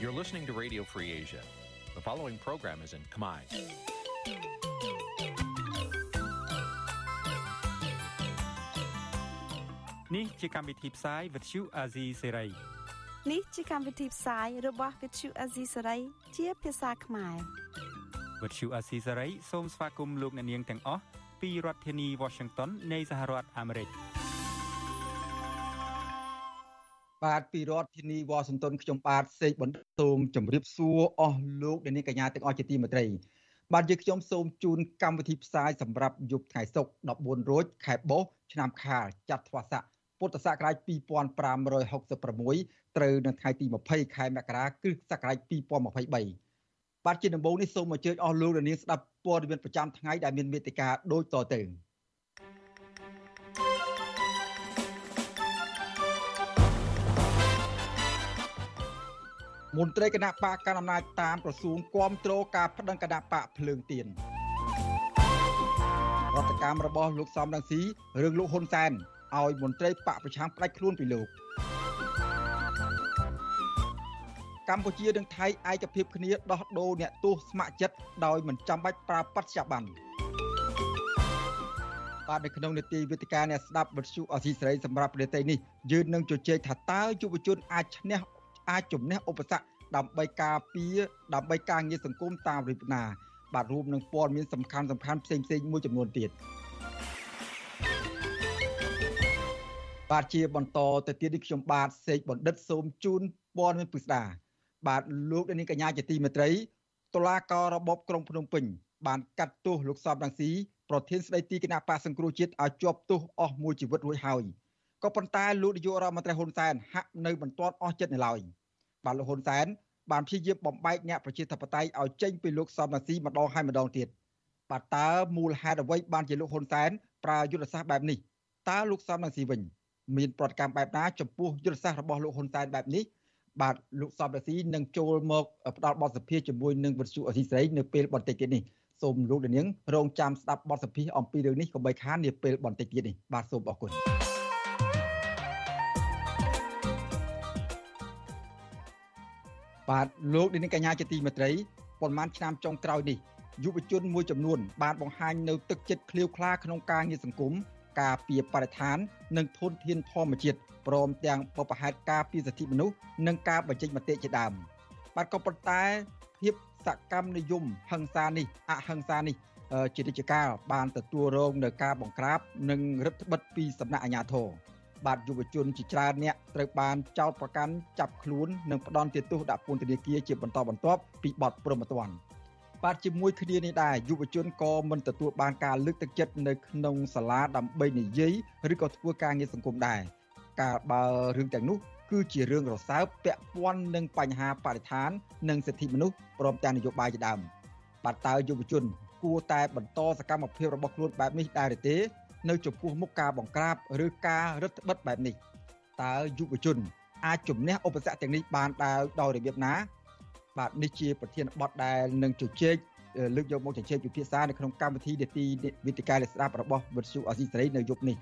You're listening to Radio Free Asia. The following program is in Khmer. Nǐ ជាកម្មវិធីផ្សាយ Vuthu Azizi Serai នេះជាកម្មវិធីផ្សាយរបស់ Vuthu Azizi Serai ជាភាសាខ្មែរ Vuthu Azizi Serai សូមស្វាគមន៍លោកអ្នកនាងទាំងអស់ពីរដ្ឋធានី Washington នៃសហរដ្ឋអាមេរិក បាទពីរដ្ឋធានីវ៉ាស៊ីនតោនខ្ញុំបាទសេកបណ្ទុំជម្រាបសួរអស់លោកអ្នកនាងកញ្ញាទាំងអស់ជាទីមេត្រីបាទយើងខ្ញុំសូមជូនកម្មវិធីផ្សាយសម្រាប់យប់ថ្ងៃសុក្រ14រោចខែបោះឆ្នាំខាលចត្វាស័កពុទ្ធសករាជ2566ត្រូវនៅថ្ងៃទី20ខែមករាគ្រិស្តសករាជ2023បាទជាដំបូងនេះសូមអញ្ជើញអស់លោកអ្នកនាងស្ដាប់ព័ត៌មានប្រចាំថ្ងៃដែលមានមេត្តាដូចតទៅ មន្ត្រីគណៈបកកណ្ដាលអំណាចតាមក្រសួងគាំទ្រការប្តឹងគណៈបកភ្លើងទៀនរដ្ឋកម្មរបស់លោកសំរងស៊ីរឿងលោកហ៊ុនសែនឲ្យមន្ត្រីបកប្រឆាំងផ្ដាច់ខ្លួនពីលោកកម្ពុជានិងថៃឯកភាពគ្នាដោះដូរអ្នកទោសស្ម័គ្រចិត្តដោយមិនចាំបាច់ប្រើបទច្បាប់បាទនៅក្នុងនេតិវិទ្យាអ្នកស្ដាប់វិទ្យុអសីសេរីសម្រាប់ប្រទេសនេះយើងនឹងជជែកថាតើយុវជនអាចឈ្នះ អាចជំនះឧបសគ្គដើម្បីការពារដើម្បីការងារសង្គមតាមរិបណា បាទរួមនឹងព័ត៌មានសំខាន់សំខាន់ផ្សេងផ្សេងមួយចំនួនទៀតបាទជាបន្តទៅទៀតនេះខ្ញុំបាទសេកបណ្ឌិតសូមជូនព័ត៌មានពិស្ដាបាទលោកនាងកញ្ញាជាទីមេត្រីតុលាការរបបក្រុងភ្នំពេញ បានកាត់ទោសលោកសំរងស៊ីប្រធានស្ដីទីគណៈបកសង្គ្រោះជាតិឲ្យជាប់ទោសអស់មួយជីវិតរួចហើយ ក៏ប៉ុន្តែលោកនាយករដ្ឋមន្ត្រីហ៊ុនសែនហាក់នៅមិនទាន់អស់ចិត្តនៅឡើយបាទលោកហ៊ុនសែនបានព្យាយាមបំបែកអ្នកប្រជាធិបតេយ្យឲ្យចេញពីលោកសំរងស៊ីម្ដងហើយម្ដងទៀតបាទតើមូលហេតុអ្វីបានជាលោកហ៊ុនសែនប្រើយុទ្ធសាស្ត្របែបនេះតើលោកសំរងស៊ីវិញមានប្រតិកម្មបែបណាចំពោះយុទ្ធសាស្ត្ររបស់លោកហ៊ុនសែនបែបនេះបាទលោកសំរងស៊ីនឹងចូលមកផ្ដល់បទសភាជាមួយនឹងវិទ្យុអសីស្រីនៅពេលបន្តិចទៀតនេះសូមលោកនាងរងចាំស្ដាប់បទសភាអំពីរឿងនេះកុំបីខាននាពេលបន្តិចទៀតនេះបាទសូមអរគុណ បាទលោកនាងកញ្ញាជាទីមេត្រីប៉ុន្មានឆ្នាំចុងក្រោយនេះយុវជនមួយចំនួន បានបង្ហាញនៅទឹកចិត្តឃ្លាវខ្លាក្នុងការងារសង្គមការពារបរិស្ថាន និងធនធានធម្មជាតិព្រមទាំងបបផែតការពារសិទ្ធិមនុស្សនិងការបញ្ចេញមតិជាដើមបាទក៏ប៉ុន្តែភាពសកម្មនិយមហិង្សានេះអហិង្សានេះជារាជការបានទទួលរងនៅការបង្ក្រាប និងរដ្ឋបិទពីសំណាក់អាជ្ញាធរ បាទយុវជនជាច្រើនអ្នកត្រូវបានចោទប្រកាន់ចាប់ខ្លួននិងផ្ដន់ទោសដាក់ពន្ធនាគារជាបន្តបន្ទាប់ពីបទព្រហ្មទណ្ឌបាទជាមួយគ្នានេះដែរយុវជនក៏មិនទទួលបានការលើកទឹកចិត្តនៅក្នុងសាលាដើម្បីនិយាយឬក៏ធ្វើការងារសង្គមដែរការបើរឿងទាំងនោះគឺជារឿងរសើបពាក់ព័ន្ធនឹងបញ្ហាបរិស្ថាន និងសិទ្ធិមនុស្សព្រមទាំងនយោបាយជាដើមបាទតើយុវជនគួរតែបន្តសកម្មភាពរបស់ខ្លួនបែបនេះដែរទេ នៅចំពោះមុខការបង្ក្រាបឬការរឹតបន្តឹងបែបនេះតើយុវជនអាចជំនះឧបសគ្គទាំងនេះបានដោយដោយរបៀបណា បាទនេះជាប្រធានបទដែលនឹងជជែកលើកយកមកជជែកពិភាក្សានៅក្នុងកម្មវិធីនេតិវិទ្យាលេខស្ដាប់របស់វិទ្យុអសីសេរីនៅយប់នេះ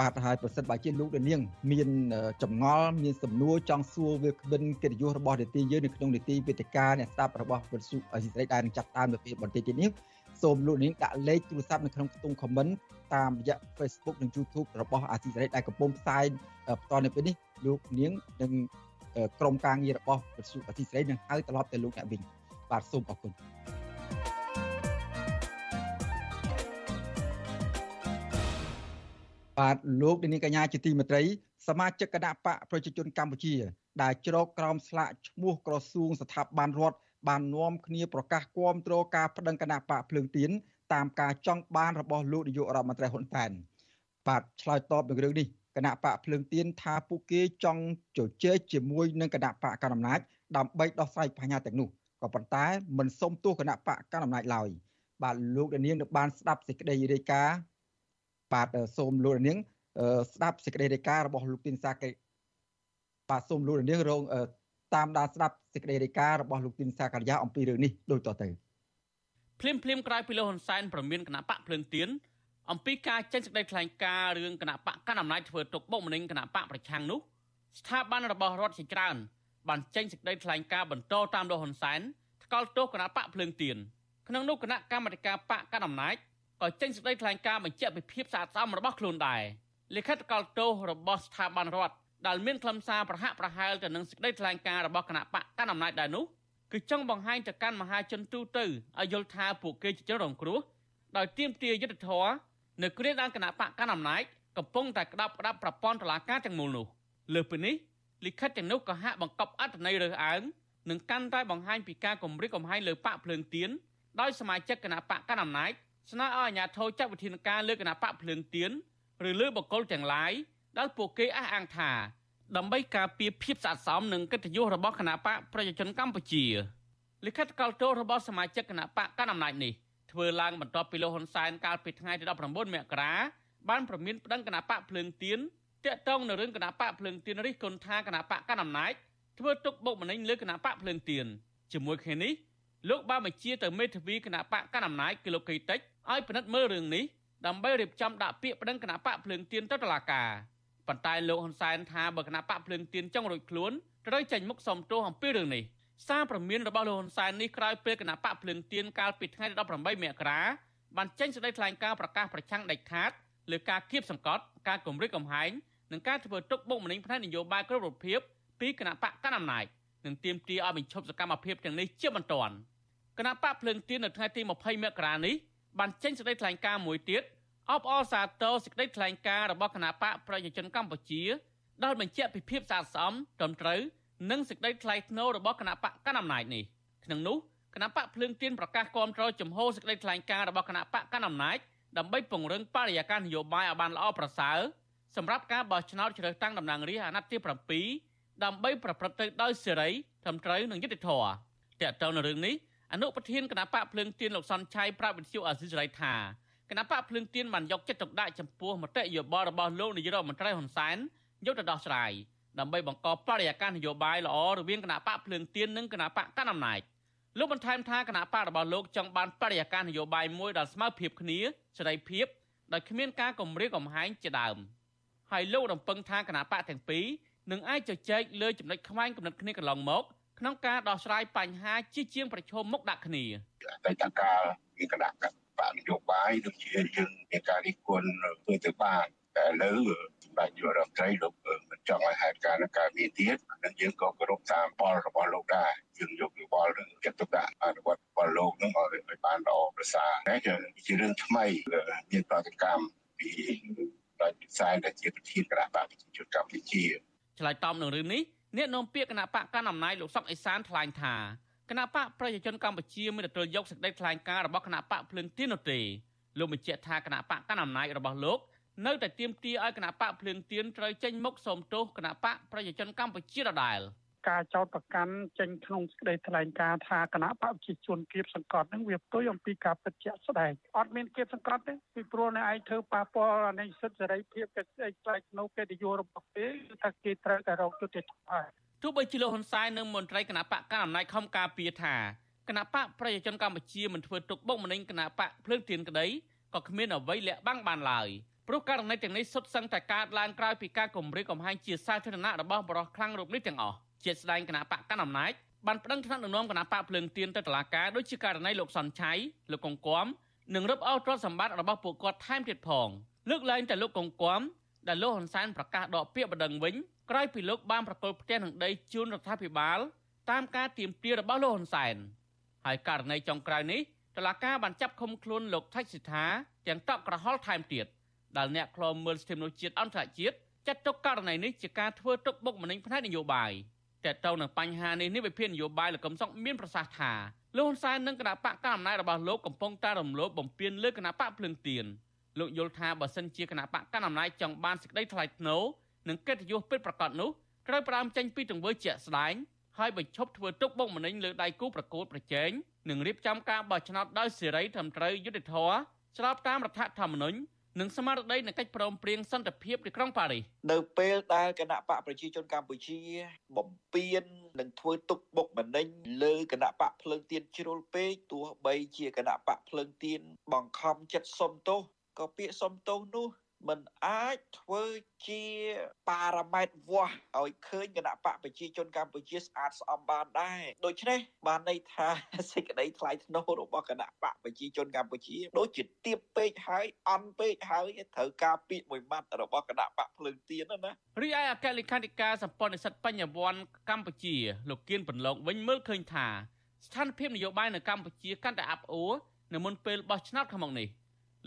បាទហើយប្រសិទ្ធបើជាលោកនាង មានចម្ងល់មានសំណួរចង់សួរវាគ្មិនកិត្តិយសរបស់នេតិយើងនៅក្នុងនេតិវិទ្យាអ្នកស្ដាប់របស់វិទ្យុអសីសេរីដែលនឹងចាត់តាមនៅពេលបន្តិចទៀតនេះ សូមលោកនាងដាក់លេខទូរស័ព្ទនៅក្នុងខ្ទង់ comment តាមរយៈ Facebook និង YouTube របស់អាស៊ីសេរីដែលកំពុងផ្សាយបន្តនៅពេលនេះលោកនាងនិងក្រុមការងាររបស់វិទ្យុអាស៊ីសេរីនឹងហៅត្រឡប់ទៅលោកអ្នកវិញបាទសូមអរគុណបាទលោកនាងកញ្ញាជាទីមេត្រីសមាជិកគណៈបកប្រជាជនកម្ពុជាដែលជ្រកក្រោមស្លាកឈ្មោះក្រសួងស្ថាប័នរដ្ឋ បាននាំគ្នាប្រកាសគាំទ្រការប្តឹងគណៈបកភ្លើងទៀនតាមការចង់បានរបស់លោកនាយករដ្ឋមន្ត្រីហ៊ុនសែនបាទឆ្លើយតបនឹងរឿងនេះគណៈបកភ្លើងទៀនថាពួកគេចង់ជជែកជាមួយនឹងគណៈបកកណ្ដាលអំណាចដើម្បីដោះស្រាយបញ្ហាទាំងនោះក៏ប៉ុន្តែមិនសុំទោសគណៈបកកណ្ដាលអំណាចឡើយបាទលោកនាងនឹងបានស្ដាប់សេចក្តីរាយការណ៍បាទសូមលោកនាងស្ដាប់សេចក្តីរាយការណ៍របស់លោកទីនសាកេបាទសូមលោកនាងរង តាមដានស្ដាប់សេចក្តីរាយការណ៍របស់លោកទីនសាករិយាអំពីរឿងនេះដូចតទៅភ្លាមភ្លាមក្រោយពីលោកហ៊ុនសែនប្រមានគណៈបកភ្លើងទៀនអំពីការចេញសេចក្តីថ្លែងការណ៍រឿងគណៈបកកណ្ដាលអំណាចធ្វើទុកបុកម្នេញគណៈបកប្រឆាំងនោះស្ថាប័នរបស់រដ្ឋជាច្រើនបានចេញសេចក្តីថ្លែងការណ៍បន្តតាមលោកហ៊ុនសែនថ្កោលទោសគណៈបកភ្លើងទៀនក្នុងនោះគណៈកម្មាធិការបកកណ្ដាលអំណាចក៏ចេញសេចក្តីថ្លែងការណ៍បញ្ជាក់ពីភាពស្អាតស្អំរបស់ខ្លួនដែរលិខិតថ្កោលទោសរបស់ស្ថាប័នរដ្ឋ ដែលមានខ្លឹមសារប្រហាក់ប្រហែលទៅនឹងសេចក្តីថ្លែងការណ៍របស់គណៈបកកណ្ដាលអំណាចដែរនោះគឺចង់បង្ហាញទៅកាន់មហាជនទូទៅឲ្យយល់ថាពួកគេជាជនរងគ្រោះដោយទាមទារយុត្តិធម៌នៅគ្រាដែលគណៈបកកណ្ដាលអំណាចកំពុងតែក្តាប់ក្តាប់ប្រព័ន្ធតុលាការទាំងមូលនោះលើសពីនេះលិខិតទាំងនោះក៏ហាក់បង្កប់អត្ថន័យរើសអើងនិងកាន់តែបង្ហាញពីការគំរាមកំហែងលើបកភ្លើងទៀនដោយសមាជិកគណៈបកកណ្ដាលអំណាចស្នើឲ្យអាជ្ញាធរចាត់វិធានការលើគណៈបកភ្លើងទៀនឬលើបកគលទាំងឡាយ ដែលពួកគេអះអាងថាដើម្បីការពារភាពស្អាតស្អំនិងកិត្តិយសរបស់គណៈបកប្រជាជនកម្ពុជាលិខិតកលទោរបស់សមាជិកគណៈបកកណ្ដាលអំណាចនេះធ្វើឡើងបន្ទាប់ពីលោកហ៊ុនសែនកាលពីថ្ងៃទី19មករាបានប្រមានប្តឹងគណៈបកភ្លើងទៀនតាក់ទងនឹងរឿងគណៈបកភ្លើងទៀនរិះគន់ថាគណៈបកកណ្ដាលអំណាចធ្វើទុកបុកម្នេញលើគណៈបកភ្លើងទៀនជាមួយគ្នានេះលោកបានបញ្ជាទៅមេធាវីគណៈបកកណ្ដាលអំណាចគឺលោកកៃតិចឲ្យពិនិត្យមើលរឿងនេះដើម្បីរៀបចំដាក់ពាក្យប្តឹងគណៈបកភ្លើងទៀនទៅតុលាការ ប៉ុន្តែលោកហ៊ុនសែនថាបើគណៈបកភ្លើងទៀនចង់រួចខ្លួនត្រូវចេញមុខសុំទោសអំពីរឿងនេះសារព្រមានរបស់លោកហ៊ុនសែននេះក្រោយពេលគណៈបកភ្លើងទៀនកាលពីថ្ងៃទី18មករាបានចេញសេចក្តីថ្លែងការណ៍ប្រកាសប្រឆាំងដាច់ខាតលើការគៀបសង្កត់ការគំរាមកំហែងនិងការធ្វើទុកបុកម្នេញផ្នែកនយោបាយគ្រប់រូបភាពពីគណៈបកកណ្ដាលអំណាចនិងទាមទារឲ្យបញ្ឈប់សកម្មភាពទាំងនេះជាបន្ទាន់គណៈបកភ្លើងទៀននៅថ្ងៃទី20មករានេះបានចេញសេចក្តីថ្លែងការណ៍មួយទៀត អបអរសាទរសេចក្តីថ្លែងការណ៍របស់គណៈបកប្រជាជនកម្ពុជាដោយបញ្ជាក់ពីភាពស្អាតស្អំត្រឹមត្រូវនិងសេចក្តីថ្លៃថ្នូររបស់គណៈបកកណ្ដាលអំណាចនេះក្នុងនោះគណៈបកភ្លើងទៀនប្រកាសគាំទ្រចំហសេចក្តីថ្លែងការណ៍របស់គណៈបកកណ្ដាលអំណាចដើម្បីពង្រឹងបរិយាកាសនយោបាយឲ្យបានល្អប្រសើរសម្រាប់ការបោះឆ្នោតជ្រើសតាំងតំណាងរាស្ត្រអាណត្តិទី7ដើម្បីប្រព្រឹត្តទៅដោយសេរីត្រឹមត្រូវនិងយុត្តិធម៌តើតើនៅរឿងនេះអនុប្រធានគណៈបកភ្លើងទៀនលោកសនឆៃប្រាប់វិទ្យុអាស៊ីសេរីថា គណៈបកភ្លើងទៀនបានយកចិត្តទុកដាក់ចំពោះមតិយោបល់របស់លោកនាយរដ្ឋមន្ត្រីហ៊ុនសែនយកទៅដោះស្រាយដើម្បីបង្កបរិយាកាសនយោបាយល្អរវាងគណៈបកភ្លើងទៀននិងគណៈបកកណ្ដាលអំណាចលោកបន្ថែមថាគណៈបករបស់លោកចង់បានបរិយាកាសនយោបាយមួយដែលស្មើភាពគ្នាសេរីភាពដោយគ្មានការគំរាមកំហែងជាដើមហើយលោករំពឹងថាគណៈបកទាំងពីរនឹងអាចជជែកលើចំណុចខ្វែងគំនិតគ្នាកន្លងមកក្នុងការដោះស្រាយបញ្ហាជាជាងប្រឈមមុខដាក់គ្នាអតីតកាលមានគណៈ បកនយោបាយដូចជាយើងមានការរិះគន់ធ្វើទៅបានតែឥឡូវសម្រាប់យុរដ្ឋមន្ត្រីលោកមិនចង់ឲ្យហេតុការណ៍នឹងកើតមានទៀតនិងយើងក៏គោរពតាមបលរបស់លោកដែរយើងយកយោបល់នឹងចិត្តទុកដាក់អនុវត្តរបស់លោកនឹងឲ្យបានល្អប្រសើរតែជារឿងថ្មីមានប្រតិកម្មពីដោយពិសាយដែលជាប្រធានគណៈបកប្រជាជនកម្ពុជាឆ្លើយតបនឹងរឿងនេះអ្នកនាំពាក្យគណៈបកកណ្ដាលអំណាចលោកសុកអេសានថ្លែងថា គណៈបកប្រជាជនកម្ពុជាមានទទួលយកសេចក្តីថ្លែងការណ៍របស់គណៈបកភ្លឹងទៀននោះទេលោកបញ្ជាក់ថាគណៈបកកណ្ដាលអំណាចរបស់លោកនៅតែទាមទារឲ្យគណៈបកភ្លឹងទៀនត្រូវចេញមុខសូមទោសគណៈបកប្រជាជនកម្ពុជាដដែលការចោទប្រកាន់ចេញក្នុងសេចក្តីថ្លែងការណ៍ថាគណៈបកប្រជាជនគៀបសង្កត់នឹងវាផ្ទុយអំពីការពិតជាក់ស្ដែងអត់មានគៀបសង្កត់ទេពីព្រោះនៅឯងធ្វើប៉ះពាល់អានៃសិទ្ធិសេរីភាពកិច្ចផ្លេចនៅកិត្តិយសរបស់គេគឺថាគេត្រូវតែរកយុត្តិធម៌ហើយ ទោះបីជាលោកហ៊ុនសែននិងមន្ត្រីគណៈបកកណ្ដាលអំណាចខំការពារថាគណៈបកប្រជាជនកម្ពុជាមិនធ្វើទុកបុកម្នេញគណៈបកភ្លើងទៀនក្តីក៏គ្មានអ្វីលាក់បាំងបានឡើយព្រោះករណីទាំងនេះសុទ្ធសឹងតែកើតឡើងក្រោយពីការគម្រាមកំហែងជាសាធារណៈរបស់បរិសុទ្ធខ្លាំងរូបនេះទាំងអស់ជាស្ដែងគណៈបកកណ្ដាលអំណាចបានប្តឹងថ្នាក់ដឹកនាំគណៈបកភ្លើងទៀនទៅតុលាការដូចជាករណីលោកសុនឆៃលោកកុងគំនិងរឹបអូសទ្រព្យសម្បត្តិរបស់ពួកគាត់ថែមទៀតផងលើកឡើងតែលោកកុងគំ ដែលលោកហ៊ុនសែនប្រកាសដកពាក្យបណ្ដឹងវិញក្រោយពីលោកបានប្រកល់ផ្ទះនឹងដីជូនរដ្ឋាភិបាលតាមការទាមទាររបស់លោកហ៊ុនសែនហើយករណីចុងក្រោយនេះតុលាការបានចាប់ឃុំខ្លួនលោកថៃសិដ្ឋាទាំងតក់ក្រហល់ថែមទៀតដែលអ្នកខ្លោមមើលសិទ្ធិមនុស្សជាតិអន្តរជាតិចាត់ទុកករណីនេះជាការធ្វើទុកបុកម្នេញផ្នែកនយោបាយតែទៅនឹងបញ្ហានេះនេះវិភាគនយោបាយលោកកំសុកមានប្រសាសន៍ថាលោកហ៊ុនសែននិងគណៈបកកណ្ដាលអំណាចរបស់លោកកំពុងតែរំលោភបំពានលើគណៈបកភ្លឹងទៀន លោកយល់ថាបើសិនជាគណៈបកកណ្ដាលអំណាចចង់បានសេចក្តីថ្លៃថ្នូរនិងកិត្តិយសពិតប្រាកដនោះត្រូវផ្ដើមចេញពីទង្វើជាក់ស្ដែងហើយបញ្ឈប់ធ្វើទុកបុកម្នេញលើដៃគូប្រកួតប្រជែងនិងរៀបចំការបោះឆ្នោតដោយសេរីត្រឹមត្រូវយុត្តិធម៌ស្របតាមរដ្ឋធម្មនុញ្ញនិងស្មារតីនៃកិច្ចព្រមព្រៀងសន្តិភាពទីក្រុងប៉ារីសនៅពេលដែលគណៈបកប្រជាជនកម្ពុជាបំពេញនិងធ្វើទុកបុកម្នេញលើគណៈបកភ្លើងទៀនជ្រុលពេកទោះបីជាគណៈបកភ្លើងទៀនបង្ខំចិត្តសុំទោស ក៏ពាក្យសុំទោសនោះមិនអាចធ្វើជាប៉ារ៉ាម៉ែត្រវាស់ឲ្យឃើញគណៈបកប្រជាជនកម្ពុជាស្អាតស្អំបានដែរដូច្នេះបានន័យថាសេចក្តីថ្លៃថ្នូររបស់គណៈបកប្រជាជនកម្ពុជាដូចជាទៀបពេកហើយអន់ពេកហើយត្រូវការពាក្យមួយម៉ាត់របស់គណៈបកភ្លើងទៀនណារីឯអគ្គលេខាធិការសម្ព័ន្ធនិស្សិតបញ្ញវន្តកម្ពុជាលោកគៀនបន្លងវិញមើលឃើញថាស្ថានភាពនយោបាយនៅកម្ពុជាកាន់តែអាប់អួរនៅមុនពេលបោះឆ្នោតខាងមុខនេះ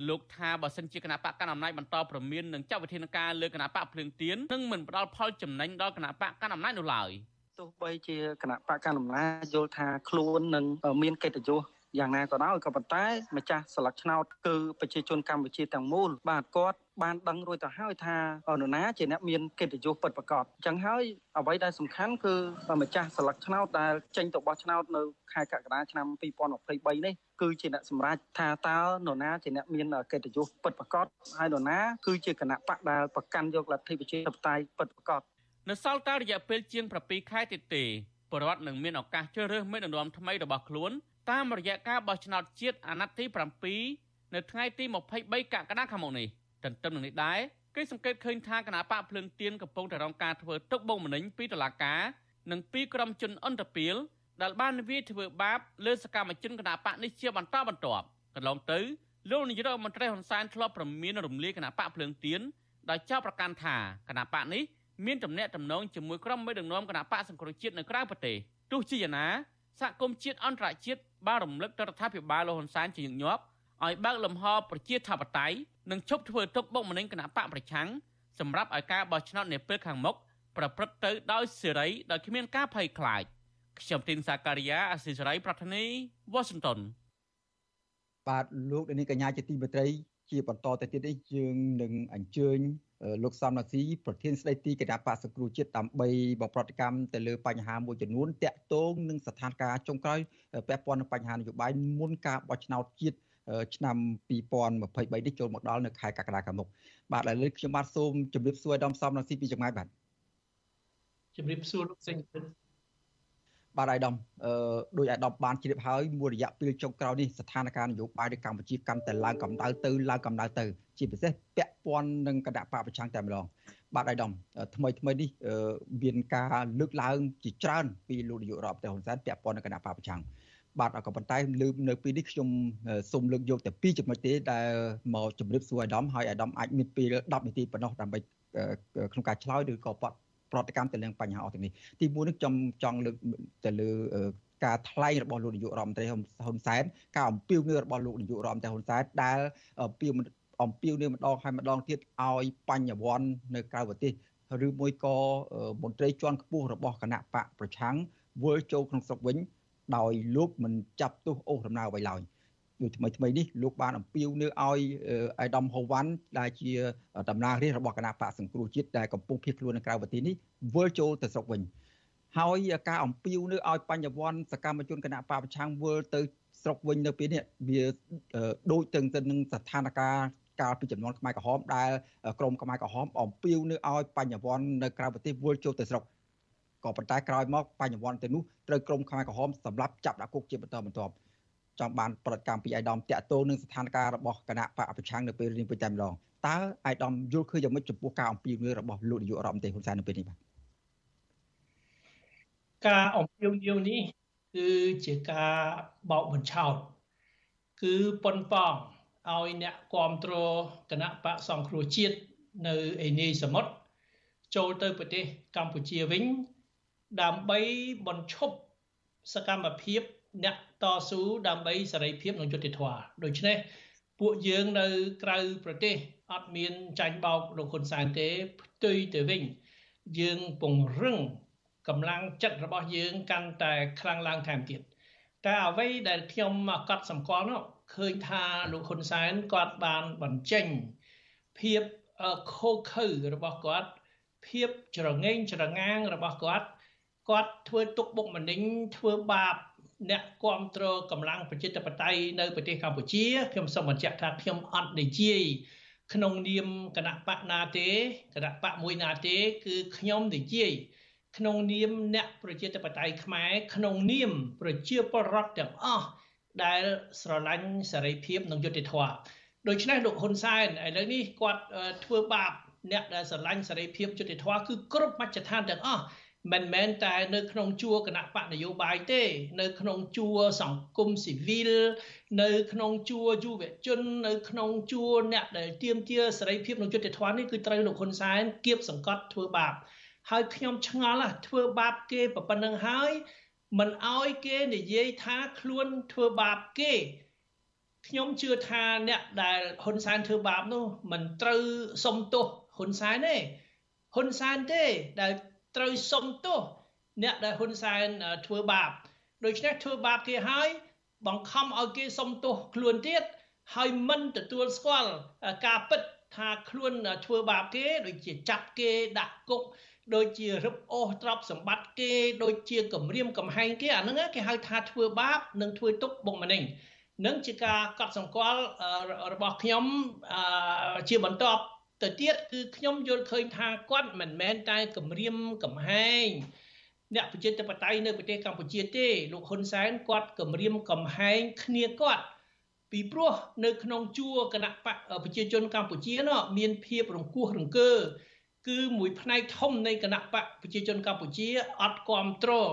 លោកថាបើសិនជាគណៈបកកណ្ដាលអំណាចបន្តប្រមាននឹងចាត់វិធានការលើគណៈបកភ្លើងទៀននឹងមិនផ្ដល់ផលចំណេញដល់គណៈបកកណ្ដាលអំណាចនោះឡើយទោះបីជាគណៈបកកណ្ដាលអំណាចយល់ថាខ្លួននឹងមានកិត្តិយសយ៉ាងណាក៏ដោយក៏ប៉ុន្តែម្ចាស់ស្លឹកឆ្នោតគឺប្រជាជនកម្ពុជាទាំងមូលបាទគាត់ បានដឹងរួចទៅហើយថានរណាជាអ្នកមានកិត្តិយសពិតប្រាកដអញ្ចឹងហើយអ្វីដែលសំខាន់គឺម្ចាស់ស្លឹកឆ្នោតដែលចេញទៅបោះឆ្នោតនៅខែកក្កដាឆ្នាំ2023នេះគឺជាអ្នកសម្រេចថាតើនរណាជាអ្នកមានកិត្តិយសពិតប្រាកដហើយនរណាគឺជាគណៈបកដែលប្រកាន់យកលទ្ធិប្រជាធិបតេយ្យពិតប្រាកដនៅសល់តែរយៈពេលជាង7ខែទៀតទេបរដ្ឋនឹងមានឱកាសជ្រើសរើសមេដឹកនាំថ្មីរបស់ខ្លួនតាមរយៈការបោះឆ្នោតជាតិអាណត្តិទី7នៅថ្ងៃទី23កក្កដាខាងមុខនេះ ទន្ទឹមនឹងនេះដែរគេសង្កេតឃើញថាគណៈបកភ្លើងទៀនកំពុងតែរងការធ្វើទុកបុកម្នេញពីតុលាការនិងពីក្រុមជនអន្តរពាលដែលបានវាយធ្វើបាបលើសកម្មជនគណៈបកនេះជាបន្តបន្ទាប់កន្លងទៅលោកនាយរដ្ឋមន្ត្រីហ៊ុនសែនធ្លាប់ប្រមានរំលាយគណៈបកភ្លើងទៀនដោយចោទប្រកាន់ថាគណៈបកនេះមានទំនាក់ទំនងជាមួយក្រុមមេដឹកនាំគណៈបកសង្គ្រោះជាតិនៅក្រៅប្រទេសទោះជាយ៉ាងណាសហគមន៍ជាតិអន្តរជាតិបានរំលឹកទៅរដ្ឋាភិបាលលោកហ៊ុនសែនជាញឹកញាប់ ឲ្យបើកលំហប្រជាធិបតេយ្យនិងឈប់ធ្វើទុកបុកម្នេញគណៈបកប្រឆាំងសម្រាប់ឲ្យការបោះឆ្នោតនាពេលខាងមុខប្រព្រឹត្តទៅដោយសេរីដោយគ្មានការភ័យខ្លាចខ្ញុំទីនសាការីយ៉ាអសិសរីប្រធានីវ៉ាស៊ីនតោនបាទលោកនាងកញ្ញាជាទីមេត្រី ជាបន្តទៅទៀតនេះយើងនឹងអញ្ជើញលោកសំណាស៊ីប្រធានស្ដីទីគណៈបកសង្គ្រោះជាតិដើម្បីបប្រតិកម្មទៅលើបញ្ហាមួយចំនួនតាក់ទងនឹងស្ថានភាពចុងក្រោយពាក់ព័ន្ធនឹងបញ្ហានយោបាយមុនការបោះឆ្នោតជាតិ ឆ្នាំ2023នេះចូលមកដល់នៅខែកក្កដាខាងមុខបាទឥឡូវខ្ញុំបាទសូមជម្រាបសួរដំសំណាស៊ីពីចម្ងាយបាទជម្រាបសួរលោកសេងបាទអាយដាមអឺដោយអាយដាមបានជ្រាបហើយមួយរយៈពេលចុងក្រោយនេះស្ថានភាពនយោបាយនៅកម្ពុជាកាន់តែឡើងកម្ដៅទៅឡើងកម្ដៅទៅ ជាពិសេសពាក់ព័ន្ធនឹងគណៈបកប្រឆាំងតែម្ដងបាទអាយដាមថ្មីថ្មីនេះមានការលើកឡើងជាច្រើនពីលោកនាយករដ្ឋមន្ត្រីហ៊ុនសែនពាក់ព័ន្ធនឹងគណៈបកប្រឆាំង បាទក៏ប៉ុន្តែលើនៅពេលនេះខ្ញុំសូមលើកយកតែពីរចំណុចទេដែលមកជម្រាបសួរអាយដាមហើយអាយដាមអាចមានពេល10នាទីប៉ុណ្ណោះដើម្បីក្នុងការឆ្លើយឬក៏ប្រតិកម្មទៅនឹងបញ្ហាអស់ទាំងនេះទីមួយនេះខ្ញុំចង់លើកទៅលើការថ្លែងរបស់លោកនាយករដ្ឋមន្ត្រីហ៊ុនសែនការអំពាវនាវរបស់លោកនាយករដ្ឋមន្ត្រីហ៊ុនសែនដែលអំពាវអំពាវនាវម្ដងហើយម្ដងទៀតឲ្យបញ្ញវន្តនៅក្រៅប្រទេសឬមួយក៏មន្ត្រីជាន់ខ្ពស់របស់គណៈបកប្រឆាំងវិលចូលក្នុងស្រុកវិញ ដោយលោកមិនចាប់ទោសអូសដំណើរអ្វីឡើយដូចថ្មីថ្មីនេះលោកបានអំពាវនាវឲ្យអៃដាមហូវ៉ាន់ដែលជាតំណាងរាស្ត្ររបស់គណៈបកសង្គ្រោះជាតិដែលកំពុងភៀសខ្លួននៅក្រៅប្រទេសនេះវិលចូលទៅស្រុកវិញហើយការអំពាវនាវឲ្យបញ្ញវន្តសកម្មជនគណៈបកប្រឆាំងវិលទៅស្រុកវិញនៅពេលនេះវាដូចទៅនឹងស្ថានភាពកាលពីចំនួនខ្មែរក្រហមដែលក្រមខ្មែរក្រហមអំពាវនាវឲ្យបញ្ញវន្តនៅក្រៅប្រទេសវិលចូលទៅស្រុក ក៏ប៉ុន្តែក្រោយមកបញ្ញវន្តទៅនោះត្រូវក្រមខ្មែរក្រហមសម្រាប់ចាប់ដាក់គុកជាបន្តបន្ទាប់ចង់បានប្រតិកម្មពីអាយដាមតាក់ទងនឹងស្ថានភាពរបស់គណៈបកប្រឆាំងនៅពេលនេះពេញតែម្ដងតើអាយដាមយល់ឃើញយ៉ាងម៉េចចំពោះការអំពាវនាវរបស់លោកនាយករដ្ឋមន្ត្រីហ៊ុនសែននៅពេលនេះបាទការអំពាវនាវនេះគឺជាការបោកបញ្ឆោតគឺប៉ុនប៉ងឲ្យអ្នកគ្រប់គ្រងគណៈបកសង្គ្រោះជាតិនៅឯនាយសមុទ្រចូលទៅប្រទេសកម្ពុជាវិញ ដើម្បីបញ្ឈប់សកម្មភាពអ្នកតស៊ូដើម្បីសេរីភាពនិងយុត្តិធម៌ដូច្នេះពួកយើងនៅក្រៅប្រទេសអត់មានចាញ់បោកលោកហ៊ុនសែនទេផ្ទុយទៅវិញយើងពង្រឹងកម្លាំងចិត្តរបស់យើងកាន់តែខ្លាំងឡើងថែមទៀតតែអ្វីដែលខ្ញុំកត់សម្គាល់នោះឃើញថាលោកហ៊ុនសែនគាត់បានបញ្ចេញភាពខូខើរបស់គាត់ភាពច្រងេងច្រងាងរបស់គាត់ គាត់ធ្វើទុកបុកម្នេញធ្វើបាបអ្នកគ្រប់គ្រងកម្លាំងប្រជាធិបតេយ្យនៅប្រទេសកម្ពុជាខ្ញុំសូមបញ្ជាក់ថាខ្ញុំអត់និយាយក្នុងនាមគណៈបកណាទេគណៈបកមួយណាទេ គឺខ្ញុំនិយាយក្នុងនាមអ្នកប្រជាធិបតេយ្យខ្មែរក្នុងនាមប្រជាពលរដ្ឋទាំងអស់ដែលស្រឡាញ់សេរីភាពនិងយុត្តិធម៌ដូច្នេះលោកហ៊ុនសែនឥឡូវនេះគាត់ធ្វើបាបអ្នកដែលស្រឡាញ់សេរីភាពយុត្តិធម៌គឺគ្រប់មជ្ឈដ្ឋានទាំងអស់ មិនមែនតែនៅក្នុងជួរគណៈបកនយោបាយទេ នៅក្នុងជួរសង្គមស៊ីវិលនៅក្នុងជួរយុវជន នៅក្នុងជួរអ្នកដែលទាមទារសេរីភាពនិងយុត្តិធម៌នេះគឺត្រូវលោកហ៊ុនសែនគៀបសង្កត់ធ្វើបាបហើយខ្ញុំឆ្ងល់ធ្វើបាបគេប៉ុណ្្នឹងហើយមិនអោយគេនិយាយថាខ្លួនធ្វើបាបគេខ្ញុំជឿថាអ្នកដែលហ៊ុនសែនធ្វើបាបនោះមិនត្រូវសុំទោសហ៊ុនសែនទេហ៊ុនសែនទេដែល ត្រូវសុំទោសអ្នកដែលហ៊ុនសែនធ្វើបាបដូច្នេះធ្វើបាបគេហើយបង្ខំឲ្យគេសុំទោសខ្លួនទៀតហើយមិនទទួលស្គាល់ការពិតថាខ្លួនធ្វើបាបគេដូចជាចាប់គេដាក់គុកដូចជារឹបអូសទ្រព្យសម្បត្តិគេដូចជាគម្រាមកំហែងគេអាហ្នឹងគេហៅថាធ្វើបាបនិងធ្វើទុកបុកម្នេញនឹងជាការកត់សម្គាល់របស់ខ្ញុំជាបន្ត ទៅទៀតគឺខ្ញុំយល់ឃើញថាគាត់មិនមែនតែគម្រាមកំហែងអ្នកប្រជាធិបតេយ្យនៅប្រទេសកម្ពុជាទេលោកហ៊ុនសែនគាត់គម្រាមកំហែងគ្នាគាត់ពីព្រោះនៅក្នុងជួរគណៈបកប្រជាជនកម្ពុជានោះមានភាពរង្គោះរង្គើគឺមួយផ្នែកធំនៃគណៈបកប្រជាជនកម្ពុជាអត់គ្រប់គ្រង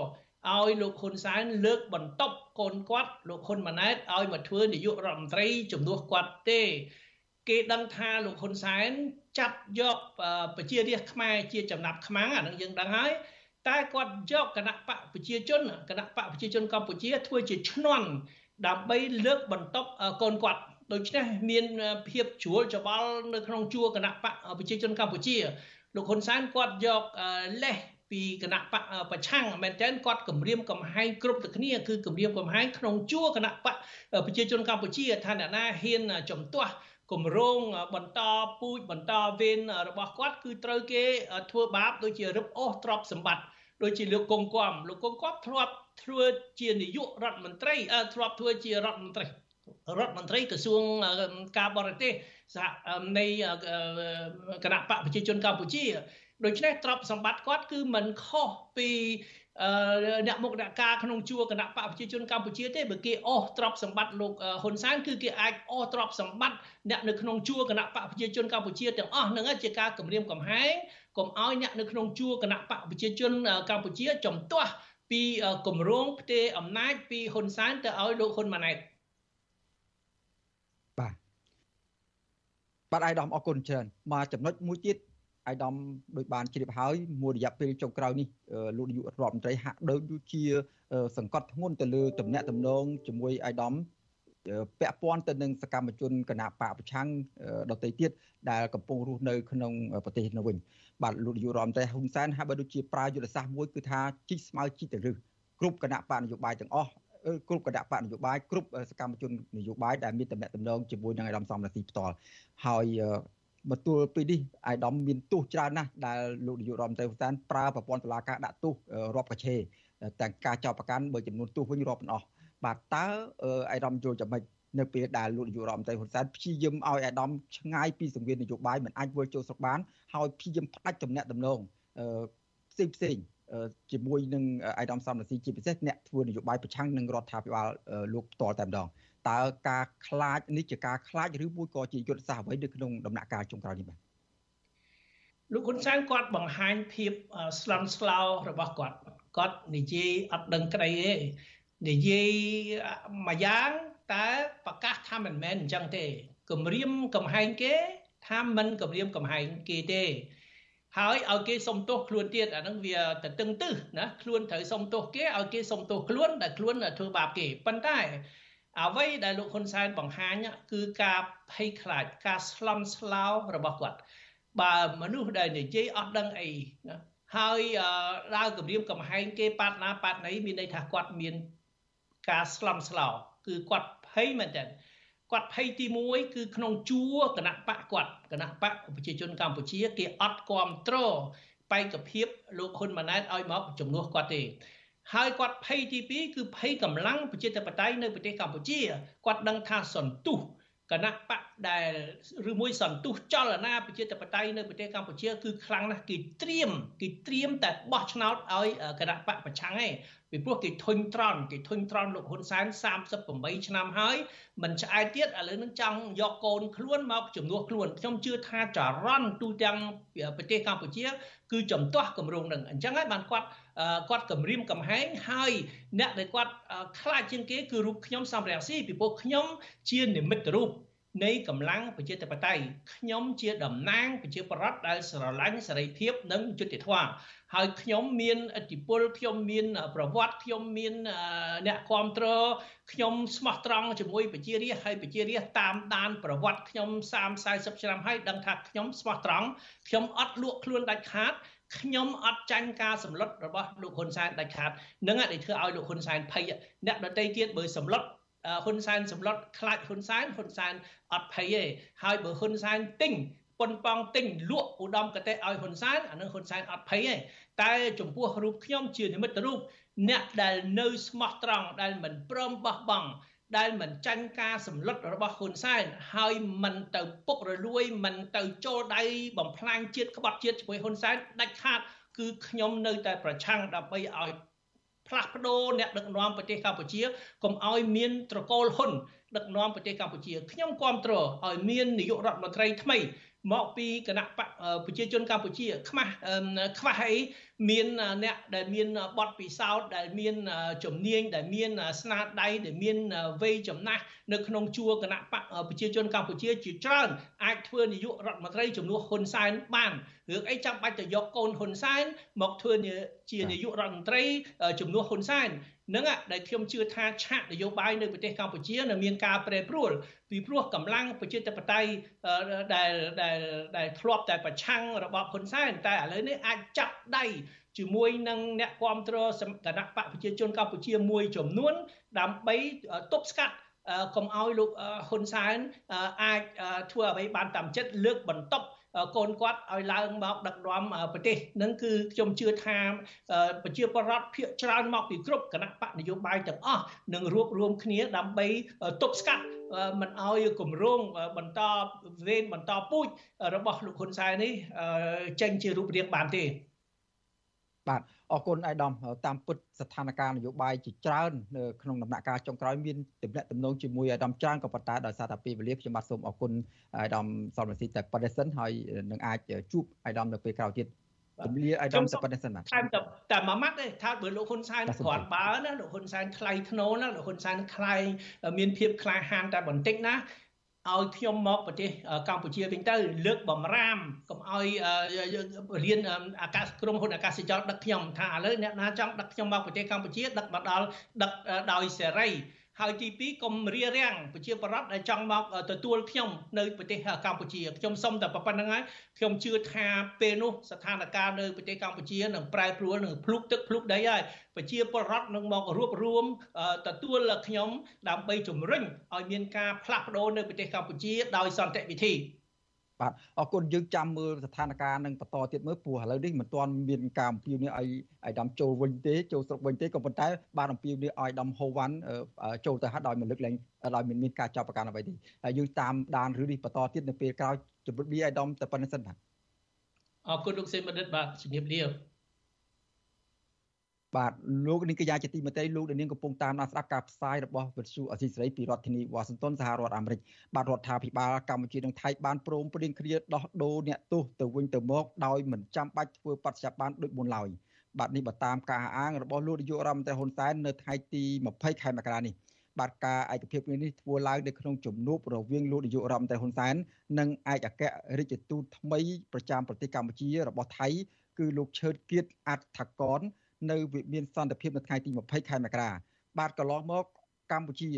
ឲ្យលោកហ៊ុនសែនលើកបន្ទប់កូនគាត់លោកហ៊ុនម៉ាណែតឲ្យមកធ្វើនាយករដ្ឋមន្ត្រីជំនួសគាត់ទេ គេដឹងថាលោកហ៊ុនសែនចាត់យកប្រជារាស្ត្រខ្មែរជាចំណាប់ខ្មាំងអានឹងយើងដឹងហើយតែគាត់យកគណៈបកប្រជាជនគណៈបកប្រជាជនកម្ពុជា ធ្វើជាឈ្នន់ដើម្បីលើកបន្ទប់កូនគាត់ដូច្នេះមានភាពជ្រួលច្បល់នៅក្នុងជួរគណៈបកប្រជាជនកម្ពុជាលោកហ៊ុនសែនគាត់យកលេសពីគណៈបកប្រឆាំងមែនតើគាត់គម្រាមកំហែងគ្រប់ទៅគ្នាគឺគម្រាមកំហែងក្នុងជួរគណៈបកប្រជាជនកម្ពុជាថាអ្នកណាហ៊ានចំទាស់ គម្រោងបន្តពូជបន្តវេនរបស់គាត់គឺត្រូវគេធ្វើបាបដូចជារឹបអូសទ្រព្យសម្បត្តិដូចជាលោកកុងគំលោកកុងគំធ្លាប់ធ្វើជានាយករដ្ឋមន្ត្រីធ្លាប់ធ្វើជារដ្ឋមន្ត្រីរដ្ឋមន្ត្រីក្រសួងការបរទេសសហនៃគណៈបកប្រជាជនកម្ពុជាដូច្នេះទ្រព្យសម្បត្តិគាត់គឺមិនខុសពី អ្នកមុខអ្នកការក្នុងជួរគណៈបកប្រជាជនកម្ពុជាទេបើគេអស់ទ្រព្យសម្បត្តិលោកហ៊ុនសែនគឺគេអាចអស់ទ្រព្យសម្បត្តិអ្នកនៅក្នុងជួរគណៈបកប្រជាជនកម្ពុជាទាំងអស់ហ្នឹងជាការគម្រាមកំហែងកុំឲ្យអ្នកនៅក្នុងជួរគណៈបកប្រជាជនកម្ពុជាចំទាស់ពីគម្រោងផ្ទេរអំណាចពីហ៊ុនសែនទៅឲ្យលោកហ៊ុនម៉ាណែតបាទបាទអាយដាមអរគុណច្រើនមកចំណុចមួយទៀត អាយដាមដោយបានជ្រាបហើយមួយរយៈពេលចុងក្រោយនេះលោកនាយករដ្ឋមន្ត្រីហាក់ដូចជា សង្កត់ធ្ងន់ទៅលើតំណែងតំណងជាមួយអាយដាមពាក់ព័ន្ធទៅនឹងសកម្មជនគណៈបកប្រឆាំងដទៃទៀតដែលកំពុងរស់នៅក្នុងប្រទេសនោះវិញបាទលោកនាយករដ្ឋមន្ត្រីហ៊ុនសែនហាក់បីដូចជាប្រើយុទ្ធសាស្ត្រមួយគឺថាជីកស្មៅជីកទៅរឹសគ្រប់គណៈបកនយោបាយទាំងអស់គ្រប់គណៈបកនយោបាយគ្រប់សកម្មជននយោបាយដែលមានតំណែងតំណងជាមួយនឹងអាដាមសំរាស៊ីផ្ទាល់ហើយ បន្ទួលពីនេះអាយដាមមានទោសច្រើនណាស់ដែលលោកនាយករដ្ឋមន្ត្រីហ៊ុនសែនប្រើប្រព័ន្ធតុលាការដាក់ទោសរាប់កឆេទាំងការចោទប្រកាន់បើចំនួនទោសវិញរាប់មិនអស់បាទតើអាយដាមយល់យ៉ាងម៉េចនៅពេលដែលលោកនាយករដ្ឋមន្ត្រីហ៊ុនសែនព្យាយាមឲ្យអាដាមឆ្ងាយពីសង្វៀននយោបាយមិនអាចវិលចូលស្រុកបានហើយព្យាយាមផ្ដាច់ទំនាក់ទំនងផ្សេងផ្សេងជាមួយនឹងអាដាមសំរាសីជាពិសេសអ្នកធ្វើនយោបាយប្រឆាំងនឹងរដ្ឋាភិបាលលោកផ្ទាល់តែម្ដង តើការខ្លាចនេះជាការខ្លាចឬមួយក៏ជាយុទ្ធសាស្ត្រអ្វីនៅក្នុងដំណាក់កាលចុងក្រោយនេះបាទលោកហ៊ុនសែនគាត់បង្ហាញភាពស្លន់ស្លោរបស់គាត់គាត់និយាយអត់ដឹងក្តីទេនិយាយមួយយ៉ាងតែប្រកាសថាមិនមែនអញ្ចឹងទេគម្រាមកំហែងគេថាមិនគម្រាមកំហែងគេទេ ហើយឲ្យគេសុំទោសខ្លួនទៀតអាហ្នឹងវាទៅតឹងទឹះណាខ្លួនត្រូវសុំទោសគេឲ្យគេសុំទោសខ្លួនដែលខ្លួនធ្វើបាបគេប៉ុន្តែ អ្វីដែលលោកហ៊ុនសែនបង្ហាញគឺការភ័យខ្លាចការស្លន់ស្លោរបស់គាត់បើមនុស្សដែលនិយាយអត់ដឹងអីណាហើយដើរគម្រាមកំហែងគេប៉ាត់ណាប៉ាត់ណីមានន័យថាគាត់មានការស្លន់ស្លោគឺគាត់ភ័យមែនតើគាត់ភ័យទី1គឺក្នុងជួរគណៈបកគាត់គណៈបកប្រជាជនកម្ពុជាគេអត់គ្រប់ត្របេក្ខភាពលោកហ៊ុនម៉ាណែតឲ្យមកជំនួសគាត់ទេ ហើយគាត់ភ័យទី2គឺភ័យកម្លាំងប្រជាធិបតេយ្យនៅប្រទេសកម្ពុជាគាត់ដឹងថាសន្ទុះគណៈបកដែលឬមួយសន្ទុះចលនាប្រជាធិបតេយ្យនៅប្រទេសកម្ពុជាគឺខ្លាំងណាស់គេត្រៀមគេត្រៀមតែបោះឆ្នោតឲ្យគណៈបកប្រឆាំងឯងពីព្រោះគេធុញត្រន់គេធុញត្រន់លោកហ៊ុនសែន38ឆ្នាំហើយមិនឆ្អែតទៀតឥឡូវនឹងចង់យកកូនខ្លួនមកជំនួសខ្លួនខ្ញុំជឿថាចរន្តទូទាំងប្រទេសកម្ពុជា គឺចំទាស់គម្រោងនឹងអញ្ចឹងហើយបានគាត់ គាត់គម្រាមកំហែងហើយអ្នកដែលគាត់ខ្លាចជាងគេគឺរូបខ្ញុំសំរងស៊ីពីព្រោះខ្ញុំជានិមិត្តរូបនៃកម្លាំងប្រជាធិបតេយ្យខ្ញុំជាតំណាងប្រជាប្រដ្ឋដែលស្រឡាញ់សេរីភាពនិងយុត្តិធម៌ហើយខ្ញុំមានអធិបុលខ្ញុំមានប្រវត្តិខ្ញុំមានអ្នកគ្រប់គ្រងខ្ញុំស្មោះត្រង់ជាមួយប្រជារាស្ត្រហើយប្រជារាស្ត្រតាមដានប្រវត្តិខ្ញុំ30 40ឆ្នាំហើយដឹងថាខ្ញុំស្មោះត្រង់ខ្ញុំអត់លក់ខ្លួនដាច់ខាត ខ្ញុំអត់ចាញ់ការសម្លុតរបស់លោកហ៊ុនសែនដាច់ខាតនឹងដែលធ្វើឲ្យលោកហ៊ុនសែនភ័យអ្នកដទៃទៀតបើសម្លុតហ៊ុនសែនសម្លុតខ្លាចហ៊ុនសែនហ៊ុនសែនអត់ភ័យទេហើយបើហ៊ុនសែនទិញប៉ុនប៉ងទិញលក់ឧត្តមកតេឲ្យហ៊ុនសែនអានឹងហ៊ុនសែនអត់ភ័យទេតែចំពោះរូបខ្ញុំជានិមិត្តរូបអ្នកដែលនៅស្មោះត្រង់ដែលមិនព្រមបោះបង់ ដែលមិនចាញ់ការសម្លុតរបស់ហ៊ុនសែនហើយមិនទៅពុករលួយមិនទៅចូលដៃបំផ្លាញជាតិក្បត់ជាតិជាមួយហ៊ុនសែនដាច់ខាត គឺខ្ញុំនៅតែប្រឆាំងដើម្បីឲ្យផ្លាស់ប្ដូរអ្នកដឹកនាំប្រទេសកម្ពុជាកុំឲ្យមានត្រកូលហ៊ុនដឹកនាំប្រទេសកម្ពុជាខ្ញុំគ្រប់គ្រងឲ្យមាននាយករដ្ឋមន្ត្រីថ្មីមកពីគណៈប្រជាជនកម្ពុជាខ្មាស់ខ្វះអី មានអ្នកដែលមានបទពិសោធន៍ដែលមានជំនាញដែលមានស្នាដៃដែលមានវ័យចំណាស់នៅក្នុងជួរគណៈបកប្រជាជនកម្ពុជាជាច្រើនអាចធ្វើនាយករដ្ឋមន្ត្រីជំនួសហ៊ុនសែនបានរឿងអីចាំបាច់ទៅយកកូនហ៊ុនសែនមកធ្វើជានាយករដ្ឋមន្ត្រីជំនួសហ៊ុនសែន នឹងដែលខ្ញុំជឿថាឆាកនយោបាយនៅប្រទេសកម្ពុជានៅមានការប្រែប្រួលពីព្រោះកម្លាំងប្រជាធិបតេយ្យដែលដែលដែលធ្លាប់តែប្រឆាំងរបបហ៊ុនសែនតែឥឡូវនេះអាចចាប់ដៃជាមួយនឹងអ្នកគ្រប់គ្រងគណៈបកប្រជាជនកម្ពុជាមួយចំនួន ដើម្បីទប់ស្កាត់កុំឲ្យលោកហ៊ុនសែនអាចធ្វើអ្វីបានតាមចិត្តលើកបន្ទប់ កូនគាត់ឲ្យឡើងមកដឹកនាំប្រទេសនឹងគឺខ្ញុំជឿថាប្រជាពលរដ្ឋភាគច្រើនមកពីគ្រប់គណៈបកនយោបាយទាំងអស់នឹងរួបរวมគ្នាដើម្បីទប់ស្កាត់មិនឲ្យគម្រោងបន្តវេនបន្តពូជរបស់លោកហ៊ុនសែននេះចេញជារូបរាងបានទេបាទ អរគុណអាយដាមតាមពិតស្ថានភាពនយោបាយជាច្រើននៅក្នុងដំណាក់កាលចុងក្រោយមានទំនាក់ទំនងជាមួយអាយដាមច្រើនក៏ប៉ុន្តែដោយសារតែពេលវេលាខ្ញុំបាទសូមអរគុណអាយដាមសលមស៊ីតែប៉ុណ្្នេះសិនហើយនឹងអាចជួបអាយដាមនៅពេលក្រោយទៀតទំលាអាយដាមតែប៉ុណ្្នេះសិនបាទតែតែមួយម៉ាត់ទេថាបើលោកហ៊ុនសែនគ្រាន់បើណាលោកហ៊ុនសែនថ្លៃធ្នូណាលោកហ៊ុនសែនខ្លាយមានភាពក្លាហានតែបន្តិចណា ឲ្យខ្ញុំមកប្រទេសកម្ពុជាវិញទៅ លើកបំរាមកុំឲ្យរៀនអាកាសក្រុមហ៊ុនអាកាសចរដឹកខ្ញុំថាឥឡូវអ្នកណាចង់ដឹកខ្ញុំមកប្រទេសកម្ពុជាដឹកមកដល់ដឹកដោយសេរី ហើយទី2កុំរារាំងប្រជាប្រដ្ឋដែលចង់មកទទួលខ្ញុំនៅប្រទេសកម្ពុជាខ្ញុំសុំតែប៉ុណ្្នឹងហើយខ្ញុំជឿថាពេលនោះស្ថានភាពនៅប្រទេសកម្ពុជានឹងប្រែប្រួលនឹងភ្លុកទឹកភ្លុកដីហើយប្រជាពលរដ្ឋនឹងមករួបរวมទទួលខ្ញុំដើម្បីជំរុញឲ្យមានការផ្លាស់ប្ដូរនៅប្រទេសកម្ពុជាដោយសន្តិវិធី បាទអរគុណយើងចាំមើលស្ថានភាពនឹងបន្តទៀតមើលព្រោះឥឡូវនេះមិនទាន់មានការអំពាវនាវឲ្យឲ្យដំចូលវិញទេចូលស្រុកវិញទេក៏ប៉ុន្តែបានអំពាវនាវឲ្យដំហូវ៉ាន់ចូលទៅហាត់ដោយមិនលើកលែងដោយមិនមានការចាប់ប្រកាន់អ្វីទេហើយយើងតាមដានរឿងនេះបន្តទៀតនៅពេលក្រោយជម្រាបលាឲ្យដំតែប៉ុណ្្នេះសិនបាទអរគុណលោកសេមបណ្ឌិតបាទជំរាបលា បាទលោកនាងកញ្ញាជាទីមេត្រីលោកនាងកំពុងតាមដានស្ដាប់ការផ្សាយរបស់វិទ្យុអសីសេរីពីរដ្ឋធានីវ៉ាស៊ីនតោនសហរដ្ឋអាមេរិកបាទរដ្ឋាភិបាលកម្ពុជានិងថៃបានព្រមព្រៀងគ្នាដោះដូរអ្នកទោសទៅវិញទៅមកដោយមិនចាំបាច់ធ្វើបទច្បាប់ដូចមុនឡើយបាទនេះបើតាមការអាងរបស់លោកនាយករដ្ឋមន្ត្រីហ៊ុនសែននៅថ្ងៃទី20ខែមករានេះបាទការឯកភាពនេះធ្វើឡើងនៅក្នុងជំនួបរវាងលោកនាយករដ្ឋមន្ត្រីហ៊ុនសែននិងឯកអគ្គរដ្ឋទូតថ្មីប្រចាំប្រទេសកម្ពុជារបស់ថៃគឺលោកឈើតគៀតអត្ថកន នៅវិមានសន្តិភាពនៅថ្ងៃទី20ខែមករាបាទកន្លងមកកម្ពុជា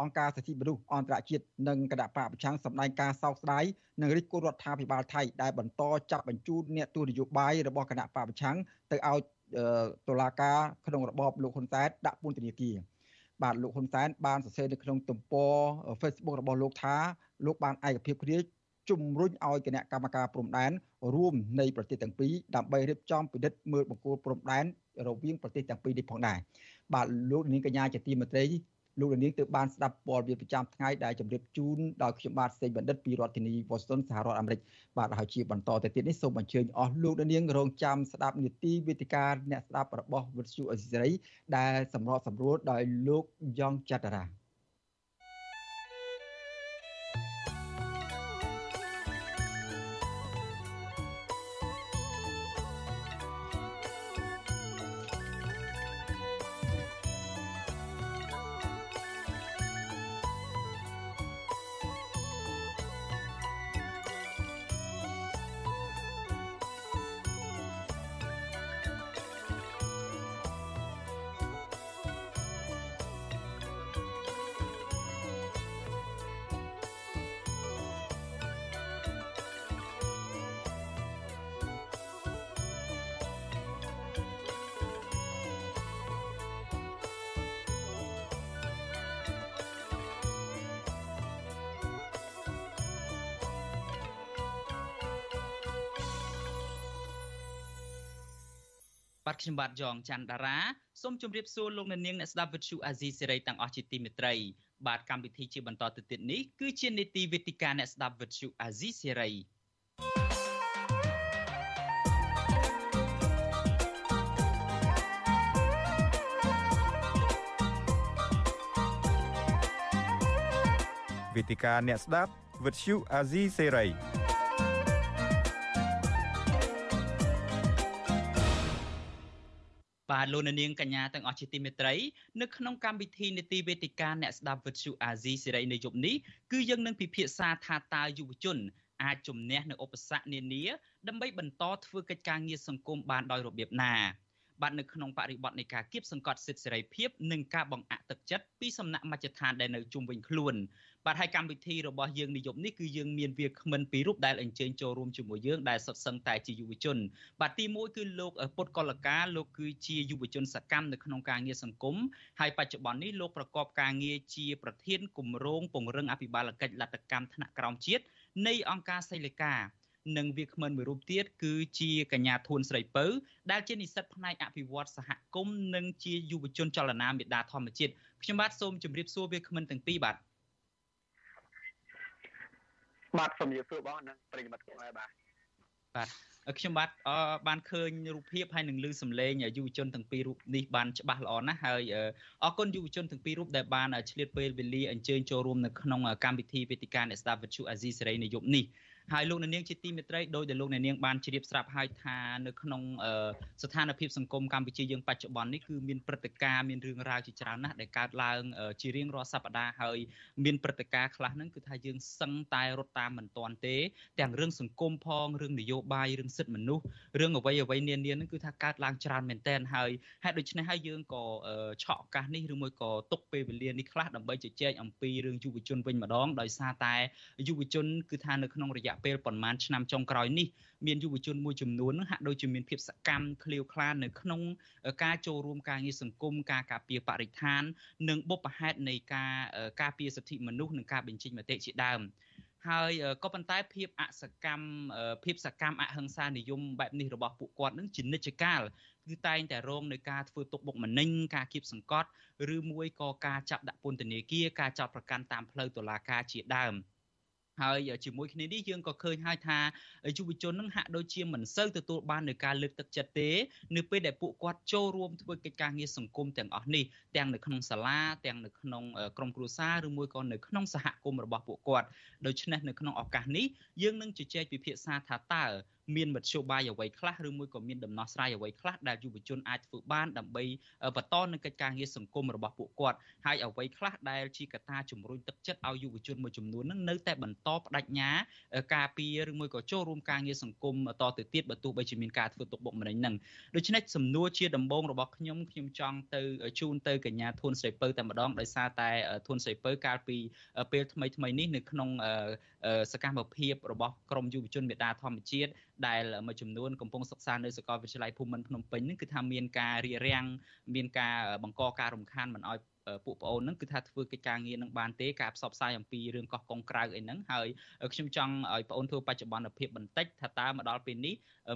អង្គការសិទ្ធិមនុស្សអន្តរជាតិនិងគណៈបកប្រឆាំងសម្ដែងការសោកស្ដាយនិងរិះគន់រដ្ឋាភិបាលថៃដែលបន្តចាប់បញ្ជូនអ្នកទស្សនយោបាយរបស់គណៈបកប្រឆាំងទៅឲ្យតុលាការក្នុងរបបលោកហ៊ុនសែនដាក់ពន្ធនាគារបាទលោកហ៊ុនសែនបានសរសេរនៅក្នុងទំព័រ Facebook របស់លោកថាលោកបានឯកភាពគ្នា ជំរុញឲ្យគណៈកម្មការព្រំដែនរួមនៃប្រទេសទាំងពីរដើម្បីរៀបចំពិនិត្យមើលបង្គោលព្រំដែនរវាងប្រទេសទាំងពីរនេះផងដែរបាទលោកនាងកញ្ញាជាទីមេត្រីលោកនាងទើបបានស្ដាប់ព័ត៌មានប្រចាំថ្ងៃដែលជម្រាបជូនដោយខ្ញុំបាទសេងបណ្ឌិតពីរដ្ឋធានី Washington សហរដ្ឋអាមេរិកបាទហើយជាបន្តទៅទៀតនេះសូមអញ្ជើញអស់លោកនាងរងចាំស្ដាប់នីតិវេទិកាអ្នកស្ដាប់របស់វិទ្យុអេស៊ីរីដែលសម្របសម្រួលដោយលោកយ៉ងច័ន្ទរា បាទខ្ញុំបាទយ៉ងច័ន្ទតារាសូមជម្រាបសួរលោកអ្នកនាងអ្នកស្ដាប់វិទ្យុអាស៊ីសេរីទាំងអស់ជាទីមេត្រីបាទកម្មវិធីជាបន្តទៅទៀតនេះគឺជានេតិវេទិកាអ្នកស្ដាប់វិទ្យុអាស៊ីសេរីវេទិកាអ្នកស្ដាប់វិទ្យុអាស៊ីសេរី បាទលោកនាងកញ្ញាទាំងអស់ជាទីមេត្រីនៅក្នុងកម្មវិធីនីតិវេទិកាអ្នកស្ដាប់វិទ្យុអាស៊ីសេរីនៅយប់នេះគឺយើងនឹងពិភាក្សាថាតើយុវជនអាចជំនះនៅឧបសគ្គនានាដើម្បីបន្តធ្វើកិច្ចការងារសង្គមបានដោយរបៀបណាបាទនៅក្នុងបរិបទនៃការគៀបសង្កត់សិទ្ធិសេរីភាពនិងការបង្អាក់ទឹកចិត្តពីសំណាក់មជ្ឈដ្ឋានដែលនៅជុំវិញខ្លួន បាទហើយកម្មវិធីរបស់យើងនិយមនេះគឺយើងមានវាគ្មិនពីររូបដែលអញ្ជើញចូលរួមជាមួយយើងដែលសុទ្ធសឹងតែជាយុវជន បាទទី1គឺលោកពុតកលកាលោកគឺជាយុវជនសកម្មនៅក្នុងការងារសង្គមហើយបច្ចុប្បន្ននេះលោកប្រកបការងារជាប្រធានគម្រោងពង្រឹងអភិបាលកិច្ចលទ្ធកម្មថ្នាក់ក្រោមជាតិនៃអង្គការសីលិកានិងវាគ្មិនមួយរូបទៀតគឺជាកញ្ញាធួនស្រីពៅដែលជានិស្សិតផ្នែកអភិវឌ្ឍសហគមន៍និងជាយុវជនចលនាមេដាធម្មជាតិខ្ញុំបាទសូមជម្រាបសួរវាគ្មិនទាំងពីរបាទ បាទសូមជម្រាបសួរបងនិងប្រិយមិត្តខ្មែរបាទបាទខ្ញុំបាទបានឃើញរូបភាពហើយនឹងឮសំឡេងយុវជនទាំងពីររូបនេះបានច្បាស់ល្អណាស់ហើយអរគុណយុវជនទាំងពីររូបដែលបានឆ្លៀតពេលវេលាអញ្ជើញចូលរួមនៅក្នុងកម្មវិធីវេទិកាអ្នកស្ដាប់វិទ្យុអាស៊ីសេរីនៅយប់នេះ ហើយលោកអ្នកនាងជាទីមេត្រីដោយដែលលោកអ្នកនាងបានជ្រាបស្រាប់ហើយថានៅក្នុងស្ថានភាពសង្គមកម្ពុជាយើងបច្ចុប្បន្ននេះគឺមានព្រឹត្តិការណ៍មានរឿងរ៉ាវជាច្រើនណាស់ដែលកើតឡើងជារៀងរាល់សប្តាហ៍ហើយមានព្រឹត្តិការណ៍ខ្លះហ្នឹងគឺថាយើងសឹងតែរត់តាមមិនទាន់ទេ ទាំងរឿងសង្គមផងរឿងនយោបាយរឿងសិទ្ធិមនុស្សរឿងអ្វីអ្វីនានាហ្នឹងគឺថាកើតឡើងច្រើនមែនទែនហើយហេតុដូច្នេះហើយយើងក៏ឆក់ឱកាសនេះឬមួយក៏ទុកពេលវេលានេះខ្លះដើម្បីជជែកអំពីរឿងយុវជនវិញម្ដងដោយសារតែយុវជនគឺថានៅក្នុងរយៈពេលប្រហែលឆ្នាំចុងក្រោយនេះមានយុវជនមួយចំនួនហាក់ដូចជាមានភាពសកម្មឃ្លាវខ្លានៅក្នុងការចូលរួមការងារសង្គមការការពារបរិស្ថាន និងបុព្វហេតុនៃការការពារសិទ្ធិមនុស្សនិងការបញ្ចេញមតិជាដើមហើយក៏ប៉ុន្តែភាពអសកម្មភាពសកម្មអហិង្សានិយមបែបនេះរបស់ពួកគាត់នឹងជានិច្ចកាលគឺតែងតែរងនឹងការធ្វើទុកបុកម្នេញការគៀបសង្កត់ឬមួយក៏ការចាប់ដាក់ពន្ធនាគារការចាប់ប្រកាន់តាមផ្លូវតុលាការជាដើម។ ហើយជាមួយគ្នានេះយើងក៏ឃើញហើយថាយុវជននឹងហាក់ដូចជាមិនសូវទទួលបាននូវការលើកទឹកចិត្តទេនៅពេលដែលពួកគាត់ចូលរួមធ្វើកិច្ចការងារសង្គមទាំងអស់នេះទាំងនៅក្នុងសាលាទាំងនៅក្នុងក្រុមគ្រួសារឬមួយក៏នៅក្នុងសហគមន៍របស់ពួកគាត់ដូច្នេះនៅក្នុងឱកាសនេះយើងនឹងជជែកពិភាក្សាថាតើ មានមធ្យោបាយអ្វីខ្លះឬមួយក៏មានដំណោះស្រាយអ្វីខ្លះដែលយុវជនអាចធ្វើបានដើម្បីបន្តនឹងកិច្ចការងារសង្គមរបស់ពួកគាត់ហើយអ្វីខ្លះដែលជាកត្តាជំរុញទឹកចិត្តឲ្យយុវជនមួយចំនួននឹងនៅតែបន្តបដិញ្ញាការពារឬមួយក៏ចូលរួមការងារសង្គមតទៅទៀតបើទោះបីជាមានការធ្វើទុកបុកម្នេញនឹងដូច្នេះសំណួរជាដំបូងរបស់ខ្ញុំខ្ញុំចង់ទៅជូនទៅកញ្ញាធួនស្រីពៅតែម្ដងដោយសារតែធួនស្រីពៅកាលពីពេលថ្មីថ្មីនេះនៅក្នុងសកម្មភាពរបស់ក្រមយុវជនមេដាធម្មជាតិដែលមួយចំនួនកំពុងសិក្សានៅសាកលវិទ្យាល័យភូមិន្ទភ្នំពេញហ្នឹងគឺថាមានការរៀបរៀងមានការបង្កការរំខានមិនឲ្យពួកប្អូនហ្នឹងគឺថាធ្វើកិច្ចការងារនឹងបានទេការផ្សព្វផ្សាយអំពីរឿងកោះកុងក្រៅអីហ្នឹងហើយខ្ញុំចង់ឲ្យប្អូនធ្វើបច្ចុប្បន្នភាពបន្តិចថាតើមកដល់ពេលនេះ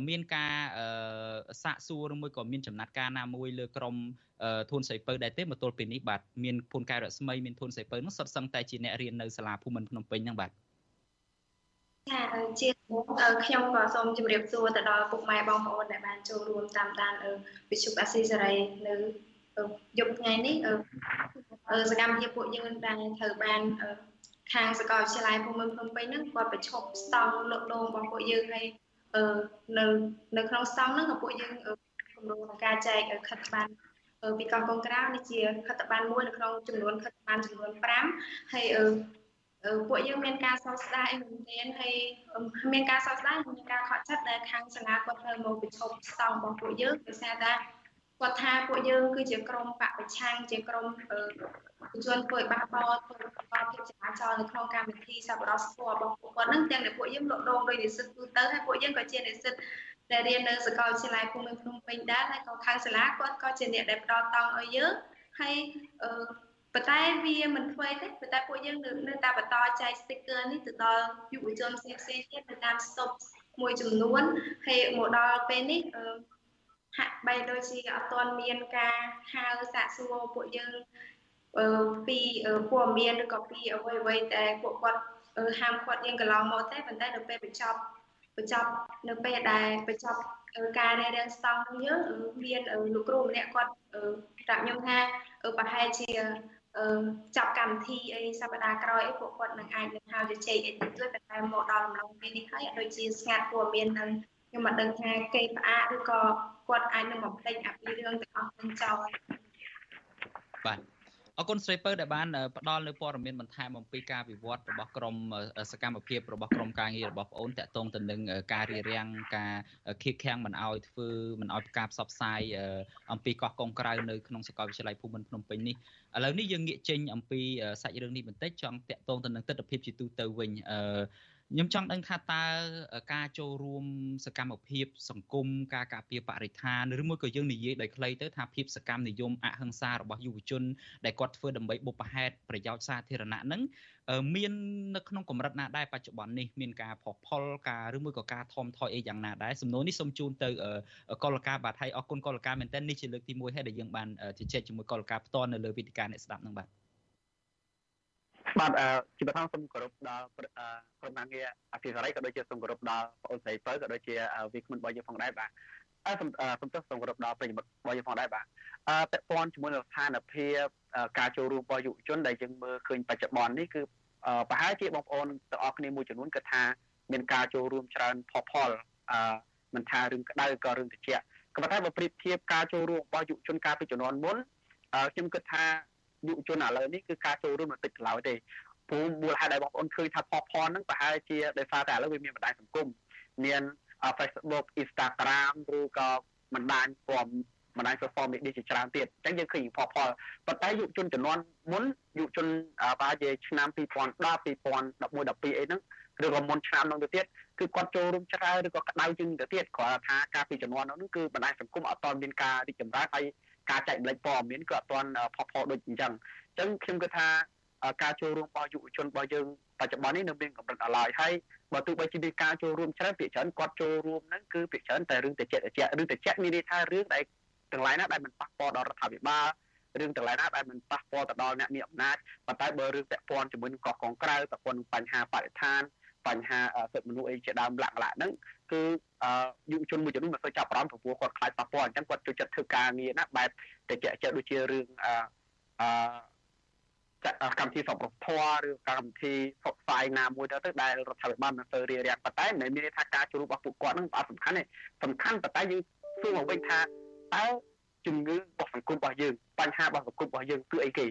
មានការសាកសួរឬមួយក៏មានចំណាត់ការណាមួយលើក្រមធូនសីពៅដែរទេមកទល់ពេលនេះបាទមានភូនកែរស្មីមានធូនសីពៅនោះសុទ្ធសឹងតែជាអ្នករៀននៅសាលាភូមិន្ទភ្នំពេញហ្នឹងបាទ ចាជាខ្ញុំក៏សូមជម្រាបសួរទៅដល់ពុកម៉ែបងប្អូនដែលបានចូលរួមតាមដានវិទ្យុអាស៊ីសេរីនៅយប់ថ្ងៃនេះសកម្មភាពពួកយើងដែលត្រូវបានខាងសាកលវិទ្យាល័យភូមិភ្នំពេញហ្នឹងគាត់ប្រឈប់ស្តង់លក់ដូងរបស់ពួកយើងហើយនៅនៅក្នុងស្តង់ហ្នឹងក៏ពួកយើងគម្រោងក្នុងការចែកខិតបានពីកោះកុងក្រៅនេះជាខិតបានមួយនៅក្នុងចំនួនខិតបានចំនួន5ហើយ ពួកយើងមានការសោកស្ដាយមែនទែនហើយមានការសោកស្ដាយមានការខកចិត្តដែលខាងសាលាគាត់ត្រូវមកបញ្ឈប់ស្តង់របស់ពួកយើងដោយសារតែគាត់ថាពួកយើងគឺជាក្រុមបពប្រឆាំងជាក្រុមជនធ្វើឲ្យបះបោធ្វើកលភាពចរាចរណ៍នៅក្នុងកម្មវិធីសប្បុរសធម៌របស់ពួកគាត់នឹងទាំងដែលពួកយើងលក់ដូងដោយនិស្សិតទូទៅហើយពួកយើងក៏ជានិស្សិតដែលរៀននៅសាកលវិទ្យាល័យភូមិភ្នំពេញដែរហើយក៏ខាងសាលាគាត់ក៏ជាអ្នកដែលផ្ដល់តង់ឲ្យយើងហើយអឺ ប៉ុន្តែវាមិនធ្វើទេប៉ុន្តែពួកយើងនៅតែបន្តចែក sticker នេះទៅដល់យុវជនផ្សេងផ្សេងទៀតទៅតាម stop មួយចំនួនហើយមកដល់ពេលនេះហាក់បីដូចជាអត់ទាន់មានការហៅសាកសួរពួកយើងពីព័ត៌មានឬក៏ពីអ្វីអ្វីតែពួកគាត់ហាមឃាត់យើងកន្លងមកទេប៉ុន្តែនៅពេលបញ្ចប់បញ្ចប់នៅពេលដែលបញ្ចប់ការរៀបរៀងស្តង់យើងមានលោកគ្រូម្នាក់គាត់ប្រាប់ខ្ញុំថាប្រហែលជា ចាប់កម្មវិធីអីសប្តាហ៍ក្រោយអីពួកគាត់នឹងអាចនឹងហៅជជែកអីតិចតួចតែមកដល់អំឡុងពេលនេះហើយដូចជាស្ងាត់ព័ត៌មាននឹងខ្ញុំមិនដឹងថាគេផ្អាកឬក៏គាត់អាចនឹងបំភ្លេចអាពីរឿងទាំងអស់នឹងចោលបាទ អរគុណស្រីពៅដែលបានផ្ដល់នៅព័ត៌មានបន្ថែមអំពីការវិវត្តរបស់ក្រមសកម្មភាពរបស់ក្រមការងាររបស់ប្អូនតាក់ទងទៅនឹងការរៀបរៀងការខៀកខាំងមិនអោយធ្វើមិនអោយការផ្សព្វផ្សាយអំពីកោះកុងក្រៅនៅក្នុងសាកលវិទ្យាល័យភូមិន្ទភ្នំពេញនេះឥឡូវនេះយើងងាកចេញអំពីសាច់រឿងនេះបន្តិចចង់តាក់ទងទៅនឹងទស្សនវិជ្ជាជាទូទៅវិញអឺ ខ្ញុំចង់ដឹងថាតើការចូលរួមសកម្មភាព សង្គមការការពារបរិស្ថានឬមួយក៏យើងនិយាយដោយខ្លីទៅថាភាពសកម្មនិយមអហិង្សារបស់យុវជនដែលគាត់ធ្វើដើម្បីបុព្វហេតុប្រយោជន៍សាធារណៈហ្នឹងមាននៅក្នុងកម្រិតណាដែរបច្ចុប្បន្ននេះមានការផុសផុលការឬមួយក៏ការថមថយអីយ៉ាងណាដែរសំណួរនេះសូមជូនទៅកលការបាទហើយអរគុណកលការមែនតើនេះជាលើកទី1ហើយដែលយើងបានជជែកជាមួយកលការផ្ទាល់នៅលើវេទិកាអ្នកស្ដាប់នឹងបាទ បាទជាបឋមសូមគោរពដល់ក្រុមការងារអភិបាលក៏ដូចជាសូមគោរពដល់បងអូនស្រីពៅក៏ដូចជាវាគ្មិនរបស់យើងផងដែរបាទអឺសូមទោសសូមគោរពដល់ប្រិយមិត្តរបស់យើងផងដែរបាទអឺតពាន់ជាមួយនឹងស្ថានភាពការចូលរួមរបស់យុវជនដែលយើងមើលឃើញបច្ចុប្បន្ននេះគឺប្រហែលជាបងប្អូនទាំងអស់គ្នាមួយចំនួនគិតថាមានការចូលរួមច្រើនផុសផុលអឺមិនថារឿងក្តៅក៏រឿងត្រជាក់ក៏ប៉ុន្តែបើប្រៀបធៀបការចូលរួមរបស់យុវជនកាលពីជំនាន់មុនខ្ញុំគិតថា យុវជនឥឡូវនេះគឺការចូលរួមមិនតិចឡើយទេព្រោះមូលហេតុដែលបងប្អូនឃើញថាផផហ្នឹងប្រហែលជាដោយសារតែឥឡូវវាមានបណ្ដាញសង្គមមាន Facebook Instagram ឬក៏បណ្ដាញព័ត៌បណ្ដាញ social media ជាច្រើនទៀតអញ្ចឹងយើងឃើញផលផលប៉ុន្តែយុវជនជំនាន់មុនយុវជនប្រហែលជាឆ្នាំ2010 2011 12អីហ្នឹងឬក៏មុនឆ្នាំនោះទៅទៀតគឺគាត់ចូលរួមច្រើនឬក៏ក្តៅជាងទៅទៀតគ្រាន់ថាការពីជំនាន់នោះគឺបណ្ដាញសង្គមអត់តមានការរីកចម្រើនហើយ ការចែកម្លេចព័ត៌មានក៏អត់ទាន់ផុសផុលដូចអញ្ចឹងអញ្ចឹងខ្ញុំគិតថាការចូលរួមរបស់យុវជនរបស់យើងបច្ចុប្បន្ននេះនៅមានកម្រិតអឡើយហើយបើទោះបីជាមានការចូលរួមច្រើនភាគច្រើនគាត់ចូលរួមហ្នឹងគឺភាគច្រើនតែរឿងតិចតិចរឿងតិចមានន័យថារឿងដែលទាំងឡាយណាដែលមិនប៉ះពាល់ដល់រដ្ឋាភិបាលរឿងទាំងឡាយណាដែលមិនប៉ះពាល់ទៅដល់អ្នកមានអំណាចប៉ុន្តែបើរឿងពាក់ព័ន្ធជាមួយនឹងកោះកងក្រៅពាក់ព័ន្ធនឹងបញ្ហាបរិស្ថានបញ្ហាសិទ្ធិមនុស្សអីជាដើមលាក់លាក់ហ្នឹង គឺយុវជនមួយចំនួនមិនសូវចាប់អារម្មណ៍ព្រោះគាត់ខ្លាចប៉ះពាល់អញ្ចឹងគាត់ចូលចិត្តធ្វើការងារណាបែបតែជាក់ជាដូចជារឿងអឺកម្មវិធីសពធម៌ឬកម្មវិធីផ្សព្វផ្សាយណាមួយទៅទៅដែលរដ្ឋាភិបាលមិនទៅរៀបរៀងប៉ុន្តែមិនមានថាការចូលរួមរបស់ពួកគាត់នឹងអត់សំខាន់ទេសំខាន់ប៉ុន្តែយើងសួរមកវិញថាតើជំងឺរបស់សង្គមរបស់យើងបញ្ហារបស់សង្គមរបស់យើងគឺអីគេ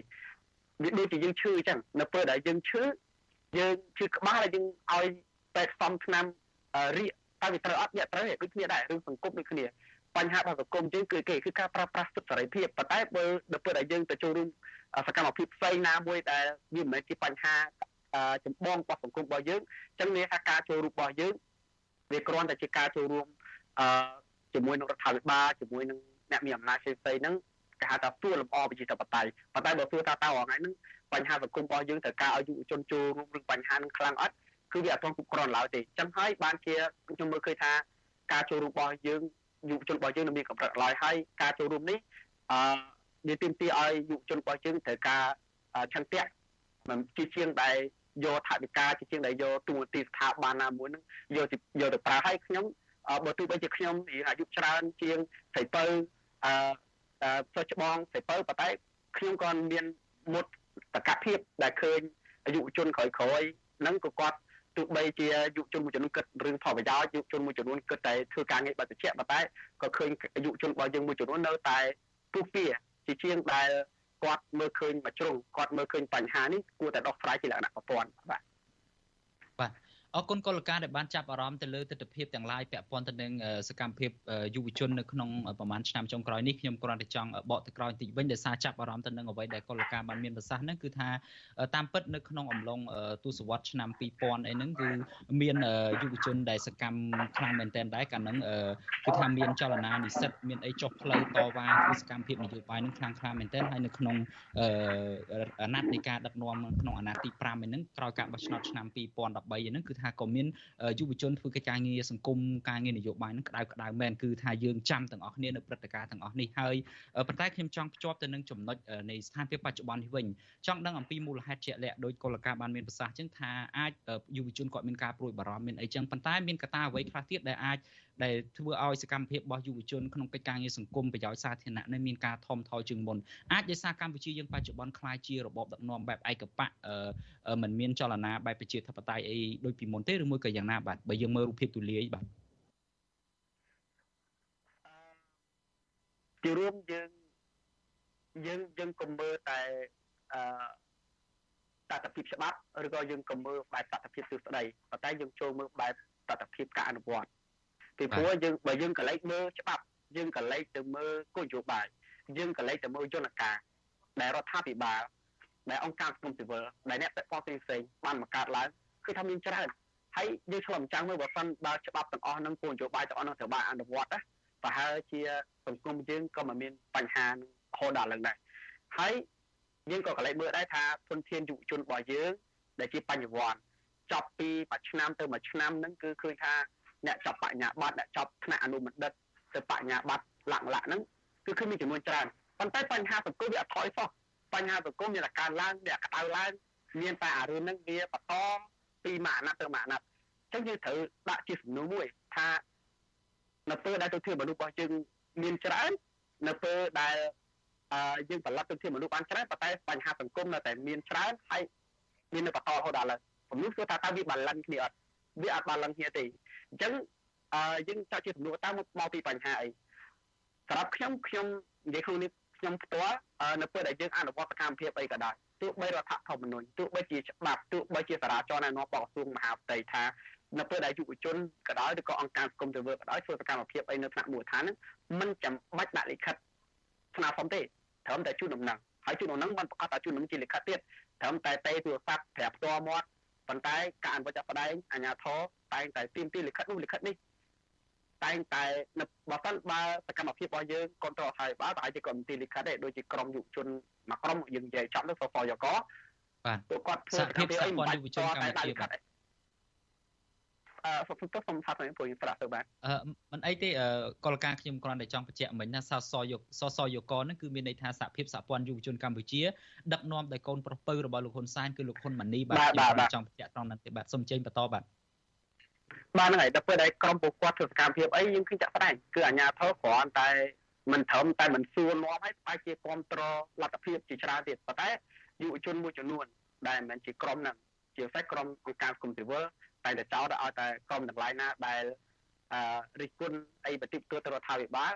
វាដូចជាយើងឈឺអញ្ចឹងនៅពេលដែលយើងឈឺយើងឈឺក្បាលហើយយើងឲ្យពេទ្យសំថ្នាំរៀក តើវាត្រូវអត់វាត្រូវដូចគ្នាដែររឿងសង្គមដូចគ្នាបញ្ហារបស់សង្គមយើងគឺគេគឺការប្រើប្រាស់សិទ្ធិសេរីភាពប៉ុន្តែបើដល់ពេលដែលយើងទៅចូលរួមសកម្មភាពផ្សេងណាមួយដែលវាមិនមែនជាបញ្ហាចម្បងរបស់សង្គមរបស់យើងអញ្ចឹងមានថាការចូលរួមរបស់យើងវាគ្រាន់តែជាការចូលរួមអឺជាមួយនឹងរដ្ឋាភិបាលជាមួយនឹងអ្នកមានអំណាចផ្សេងៗហ្នឹងគេហៅថាសួរលំអប្រជាធិបតេយ្យប៉ុន្តែបើសួរថាតើថ្ងៃហ្នឹងបញ្ហាសង្គមរបស់យើងត្រូវការឲ្យយុវជនចូលរួមរឿងបញ្ហានឹងខ្លាំងអត់ គឺវាអត់ទាន់គ្រប់គ្រាន់ឡើយទេអញ្ចឹងហើយបានជាខ្ញុំមើលឃើញថាការចូលរួមរបស់យើងយុវជនរបស់យើងនៅមានកម្រិតឡើយហើយការចូលរួមនេះអឺវាទាមទារឲ្យយុវជនរបស់យើងត្រូវការឆន្ទៈមិនជាជាងដែលយកថវិកាជាជាងដែលយកទូនាទីស្ថាប័នណាមួយហ្នឹងយកយកទៅប្រើឲ្យខ្ញុំបើទោះបីជាខ្ញុំអាយុច្រើនជាងស្រីពៅអឺសិស្សច្បងស្រីពៅប៉ុន្តែខ្ញុំក៏មានមុតតកភាពដែលឃើញយុវជនក្រោយក្រោយហ្នឹងក៏គាត់ ទោះបីជាយុវជនមួយចំនួនគិតរឿងផលប្រយោជន៍យុវជនមួយចំនួនគិតតែធ្វើការងារបច្ចេកប៉ុន្តែក៏ឃើញយុវជនរបស់យើងមួយចំនួននៅតែពុះពៀជាជាងដែលគាត់មើលឃើញមួយជ្រុងគាត់មើលឃើញបញ្ហានេះគួរតែដោះស្រាយជាលក្ខណៈប្រព័ន្ធបាទបាទ អរគុណកលការដែលបានចាប់អារម្មណ៍ទៅលើទស្សនវិជ្ជាទាំងឡាយពាក់ព័ន្ធទៅនឹងសកម្មភាពយុវជននៅក្នុងប្រហែលឆ្នាំចុងក្រោយនេះខ្ញុំគ្រាន់តែចង់បកទៅក្រោយបន្តិចវិញដោយសារចាប់អារម្មណ៍ទៅនឹងអ្វីដែលកលការបានមានប្រសាសន៍ហ្នឹងគឺថាតាមពិតនៅក្នុងអំឡុងទសវត្សរ៍ឆ្នាំ2000អីហ្នឹងគឺមានយុវជនដែលសកម្មខ្លាំងមែនទែនដែរកាលហ្នឹងគឺថាមានចលនានិស្សិតមានអីចុះផ្លូវតវ៉ាធ្វើសកម្មភាពនយោបាយហ្នឹងខ្លាំងខ្លាមែនទែនហើយនៅក្នុងអាណត្តិនៃការដឹកនាំក្នុងអាណត្តិទី5ហ្នឹងក្រោយការបោះឆ្នោតឆ្នាំ2013ហ្នឹងគឺថាក៏មានយុវជនធ្វើកិច្ចការងារសង្គមការងារនយោបាយនឹងក្តៅក្តៅមែនគឺថាយើងចាំទាំងអស់គ្នានៅព្រឹត្តិការណ៍ទាំងអស់នេះហើយប៉ុន្តែខ្ញុំចង់ភ្ជាប់ទៅនឹងចំណុចនៃស្ថានភាពបច្ចុប្បន្ននេះវិញចង់ដឹងអំពីមូលហេតុជាក់លាក់ដោយកលការបានមានប្រសាសន៍ចឹងថាអាចយុវជនគាត់មានការព្រួយបារម្ភមានអីចឹងប៉ុន្តែមានកត្តាអ្វីខ្លះទៀតដែលអាច ដែលធ្វើឲ្យសកម្មភាពរបស់យុវជនក្នុងកិច្ចការងារសង្គមប្រយោជន៍សាធារណៈនេះមានការថមថយជាងមុនអាចដោយសារកម្ពុជាយើងបច្ចុប្បន្នខ្លាយជារបបដឹកនាំបែបឯកបកមិនមានចលនាបែបប្រជាធិបតេយ្យអីដូចពីមុនទេឬមួយក៏យ៉ាងណាបាទបើយើងមើលរូបភាពទូលាយបាទជារួមយើងយើងយើងកុំមើលតែអឺតតភាពច្បាប់ឬក៏យើងកុំមើលបែបតតភាពទស្សន័យប៉ុន្តែយើងចូលមើលបែបតតភាពការអនុវត្ត ពីព្រោះយើងបើយើងកលែកមើលច្បាប់យើងកលែកទៅមើលគោលនយោបាយយើងកលែកទៅមើលយន្តការដែលរដ្ឋាភិបាលដែលអង្គការសង្គមស៊ីវិលដែលអ្នកពាក់ព័ន្ធផ្សេងៗបានបង្កើតឡើងគឺថាមានច្រើនហើយយើងឆ្លងចាំងមើលបើសិនបើច្បាប់ទាំងអស់នឹងគោលនយោបាយទាំងអស់នឹងត្រូវបានអនុវត្តណាប្រហែលជាសង្គមយើងក៏មិនមានបញ្ហានឹងហូរដល់ឡើងដែរហើយយើងក៏កលែកមើលដែរថាធនធានយុវជនរបស់យើងដែលជាបញ្ញវន្តចប់ពីមួយឆ្នាំទៅមួយឆ្នាំហ្នឹងគឺឃើញថា អ្នកចប់បញ្ញាបត្រអ្នកចប់ថ្នាក់អនុបណ្ឌិតទៅបញ្ញាបត្រលក្ខណៈហ្នឹងគឺគឺមានចំនួនច្រើនប៉ុន្តែបញ្ហាសង្គមវាអត់ថយសោះបញ្ហាសង្គមមានតែកើនឡើងវាក្តៅឡើងមានតែអារឿងហ្នឹងវាបន្តពីមួយអាណត្តិទៅមួយអាណត្តិអញ្ចឹងយើងត្រូវដាក់ជាសំណួរមួយថានៅពេលដែលទៅធានមនុស្សរបស់យើងមានច្រើននៅពេលដែលយើងផលិតទៅធានមនុស្សបានច្រើនប៉ុន្តែបញ្ហាសង្គមនៅតែមានច្រើនហើយមាននៅបន្តរហូតដល់ឥឡូវผมនោះគឺថាតើវាបាឡិនគ្នាអត់ វាអត់បាឡិនគ្នាទេអញ្ចឹងអឺយើងចង់ជាសំណួរតើមកពីបញ្ហាអីសម្រាប់ខ្ញុំខ្ញុំនិយាយក្នុងនេះខ្ញុំផ្ទាល់នៅពេលដែលយើងអនុវត្តសកម្មភាពអីក៏ដោយទោះបីរដ្ឋធម្មនុញ្ញទោះបីជាច្បាប់ទោះបីជាសារាចរណែនាំរបស់ក្រសួងមហាផ្ទៃថានៅពេលដែលយុវជនក៏ដោយឬក៏អង្គការសង្គមទៅធ្វើក៏ដោយធ្វើសកម្មភាពអីនៅថ្នាក់មូលដ្ឋានហ្នឹងមិនចាំបាច់ដាក់លិខិតស្នើសុំទេត្រឹមតែជូនដំណឹងហើយជូនដំណឹងមិនប្រកាសថាជូនដំណឹងជាលិខិតទៀតត្រឹមតែទេទូរស័ព្ទប្រាប់ផ្ទាល់មាត់ ប៉ុន្តែការអនុវត្តផ្ដែងអាជ្ញាធរតែងតែទៀមទីលិខិតនោះលិខិតនេះតែងតែនៅបើសិនបើសកម្មភាពរបស់យើងគ្រប់គ្រងហើយបើប្រហែលជាក្រុមទីលិខិតទេដូចជាក្រុមយុវជនមួយក្រុមយើងនិយាយចំទៅសសយកបាទពួកគាត់ធ្វើសកម្មភាពអីមិនយុវជនកម្ពុជាបាទអឺ សុំទៅសុំថាទៅព្រោះយើងប្រាក់ទៅបាទអឺមិនអីទេកលការខ្ញុំគ្រាន់តែចង់បញ្ជាក់មិញណាសសយកសសយកហ្នឹងគឺមានន័យថាសហភាពសហព័ន្ធយុវជនកម្ពុជាដឹកនាំដោយកូនប្រុសពៅរបស់លោកហ៊ុនសែនគឺលោកហ៊ុនម៉ាណីបាទខ្ញុំចង់បញ្ជាក់ត្រង់ហ្នឹងទេបាទសូមចេញបន្តបាទបាទហ្នឹងហើយដល់ពេលដែលក្រុមពួកគាត់ធ្វើសកម្មភាពអីយើងឃើញចាក់ស្ដែងគឺអាជ្ញាធរគ្រាន់តែមិនត្រឹមតែមិនសួរនាំឲ្យបែរជាគ្រប់គ្រងលទ្ធភាពជាច្រើនទៀតប៉ុន្តែយុវជនមួយចំនួនដែលមិនមែនជាក្រុមហ្នឹងជាពិសេសក្រុមអង្គការសង្គមស៊ីវិល តែតែចោទឲ្យតែក្រុមទាំងឡាយណាដែលអឺរិះគន់អីបតិទូទៅរដ្ឋាភិបាល